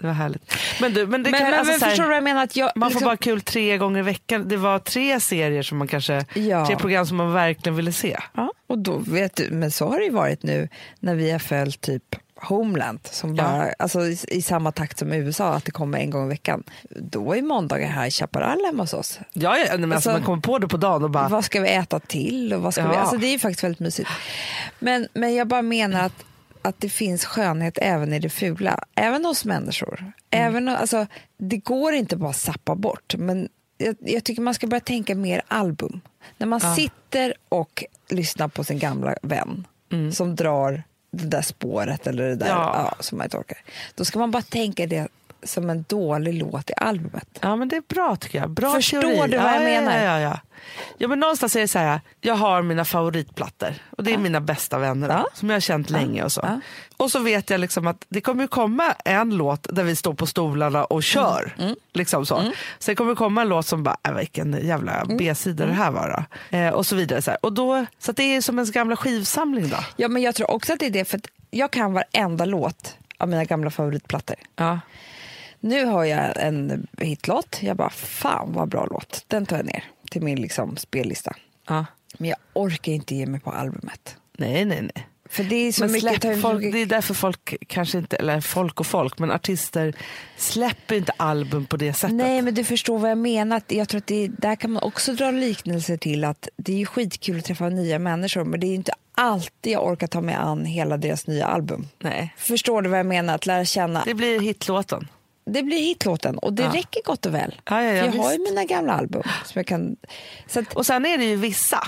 Det var härligt. Men, du, men det Men, kan, men, alltså, men här, förstår du jag menar? Att jag, man får liksom- bara kul tre gånger i veckan. Det var tre serier som man kanske, Ja. tre program som man verkligen ville se. Ja, och då vet du, men så har det ju varit nu när vi har följt typ Homeland som bara, alltså i, i samma takt som USA, att det kommer en gång i veckan. Då är måndagar här i Chaparral hemma hos oss. Ja, ja, men alltså, Alltså, man kommer på det på dagen och bara, Vad ska vi äta till? Och vad ska Ja. vi, alltså det är ju faktiskt väldigt mysigt. Men, men jag bara menar att, att det finns skönhet även i det fula. Även hos människor. Även, alltså, det går inte bara att sappa bort. Men jag, jag tycker man ska börja tänka mer album. När man sitter och lyssnar på sin gamla vän som drar det där spåret eller det där Ja. ja. som man inte orkar. Då ska man bara tänka det som en dålig låt i albumet. Ja men det är bra tycker jag. Bra Förstår teori. du vad ja, jag ja, menar? Ja, ja, ja. ja men någonstans är det så här, jag har mina favoritplattor och det är mina bästa vänner Ja. som jag har känt länge och så. Ja. Och så vet jag liksom att det kommer komma en låt där vi står på stolarna och kör. Mm. Liksom så. Sen kommer det komma en låt som bara, äh, vilken jävla Mm. B-sida det här var då. Eh, och så vidare. Så, här. Och då, så det är som ens gamla skivsamling då. Ja, men jag tror också att det är det, för att jag kan varenda låt av mina gamla favoritplattor. Ja. Nu har jag en hitlåt, jag bara fan vad bra låt, den tar jag ner till min liksom, spellista. Ja. Men jag orkar inte ge mig på albumet. Nej, nej, nej. För det är så Men mycket... släpp, folk, det är därför folk kanske inte, eller folk och folk, men artister släpper inte album på det sättet. Nej, men du förstår vad jag menar. Jag tror att det, där kan man också dra liknelser till att det är ju skitkul att träffa nya människor, men det är inte alltid jag orkar ta mig an hela deras nya album. Nej. Förstår du vad jag menar? Att lära känna. Det blir hitlåten. Det blir hitlåten och det Ja. räcker gott och väl. Ja, ja, jag har ju visst. mina gamla album. Som jag kan, så att, Och sen är det ju vissa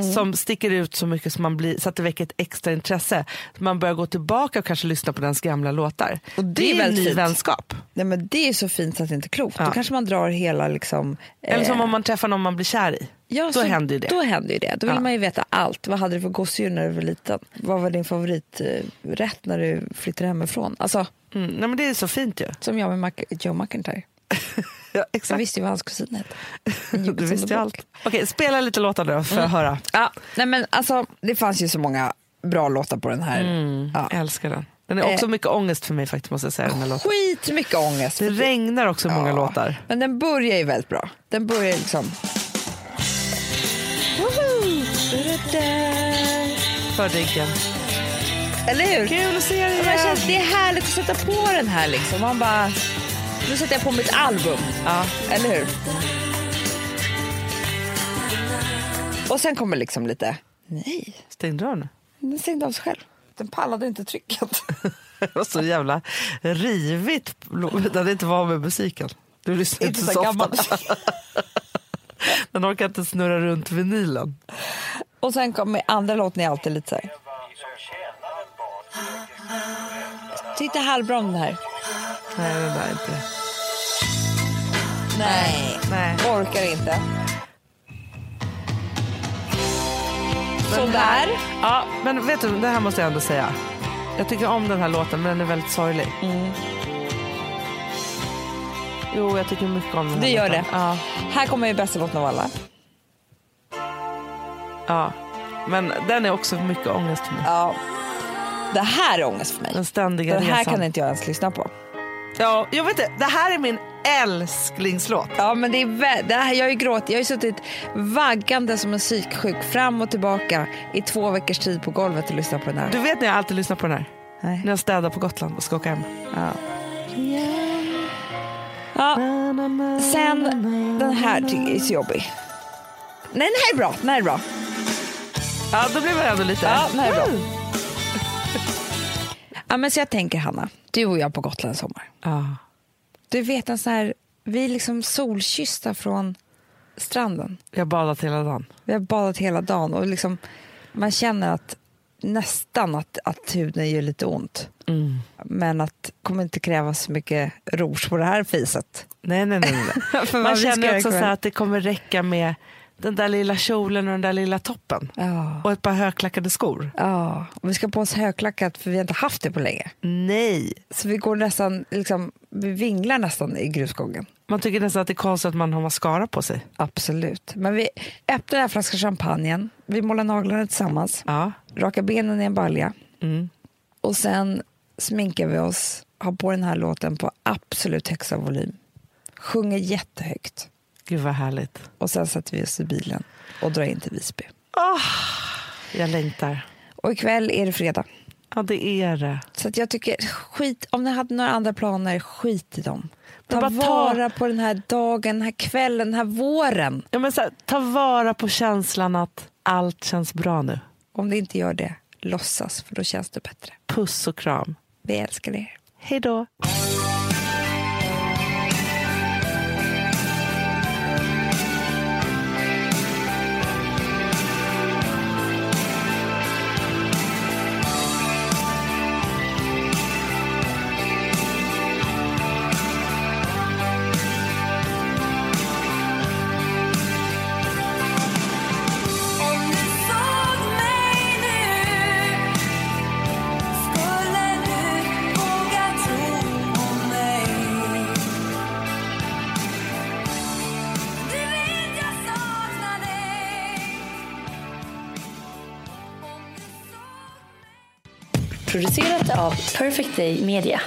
Mm. som sticker ut så mycket som man blir, så att det väcker ett extra intresse. Man börjar gå tillbaka och kanske lyssna på dens gamla låtar. Och det det är är en ny fint. vänskap. nej, men det är så fint så att det inte är klokt. Ja. Då kanske man drar hela... Liksom, Eller som eh, om man träffar någon man blir kär i. ja, då så- händer ju det. Då händer ju det. Då vill Ja. man ju veta allt. Vad hade du för gosedjur när du var liten? Vad var din favoriträtt när du flyttade hemifrån? Alltså, Mm, nej, men det är så fint ju. som jag med Mac- Joe McIntyre. Ja, Jag exakt. visste ju vad hans kusin hette. Du visste ju allt. Okej, spela lite låtar då för att höra. Ja, nej men alltså, det fanns ju så många bra låtar på den här. Ja. Jag älskar den. Den är också Eh. mycket ångest för mig faktiskt måste jag säga. Den här låten. Skit mycket ångest. Det regnar också i många Ja. låtar. Men den börjar ju väldigt bra. Den börjar liksom... Woho! För Diggen. Eller hur? Kul att se dig Ja, igen. känns, det är härligt att sätta på den här liksom. Man bara... Nu sätter jag på mitt album. Ja. Eller hur? Och sen kommer liksom lite... Nej, Stängde dörren? den stängde av sig själv. Den pallade inte trycket. Det var så jävla rivigt när det inte var med musiken. Du lyssnar inte Inte så så ofta. Den orkar inte snurra runt vinylen. Och sen kommer andra låten är alltid lite så här. Tyckte halvbra om den här. Nej, den där är inte. Nej. Nej. Orkar inte. Sådär. Ja, men vet du, det här måste jag ändå säga. Jag tycker om den här låten, men den är väldigt sorglig. Mm. Jo, jag tycker mycket om den här Det gör låten. det. Ja, Här kommer ju bästa låten av alla. ja. Men den är också mycket ångest för mig. Ja. Det här är ångest för mig. Den ständiga Den här resan. kan inte jag ens lyssna på. Ja, jag vet inte. Det här är min älsklingslåt. Ja, men det är det här, jag har ju gråtit. Jag har ju suttit vaggande som en psyksjuk fram och tillbaka i två veckors tid på golvet och lyssnat på den här. Du vet när jag alltid lyssnar på den här? Nej. När jag städar på Gotland och ska åka hem. Ja. Ja. Sen den här tycker jag är så jobbig. Nej, den här är bra. Den här är bra. Ja, då blir man ändå lite... Ja, den här är bra. Ja, men så jag tänker Hanna, du och jag på Gotland i sommar. Ja. Du vet en sån här, vi är liksom solkyssta från stranden. Jag har badat hela dagen. Vi har badat hela dagen och liksom, man känner att nästan att, att huden gör lite ont. Mm. Men att det kommer inte krävas så mycket rouge på det här fiset. Nej, nej, nej. nej. Man vi ska känner också så att det kommer räcka med den där lilla kjolen och den där lilla toppen. Ja, Och ett par högklackade skor. ja. Och vi ska på oss högklackat för vi har inte haft det på länge. Nej. Så vi går nästan, liksom, vi vinglar nästan i grusgången. Man tycker nästan att det är konstigt att man har mascara på sig. Absolut. Men vi öppnar den här flaskan champagne, vi målar naglarna tillsammans, Ja. rakar benen i en balja Mm. och sen sminkar vi oss, har på den här låten på absolut högsta volym. Sjunger jättehögt Gud vad härligt. och sen sätter vi oss i bilen och drar in till Visby. Jag längtar. Och ikväll är det fredag. Ja, det är det. Så jag tycker, skit, om ni hade några andra planer, skit i dem. Ta bara ta- vara på den här dagen, den här kvällen, den här våren. Ja, men så här, ta vara på känslan att allt känns bra nu. Om det inte gör det, låtsas, för då känns det bättre. Puss och kram. Vi älskar er. Hej då. Perfect Day Media.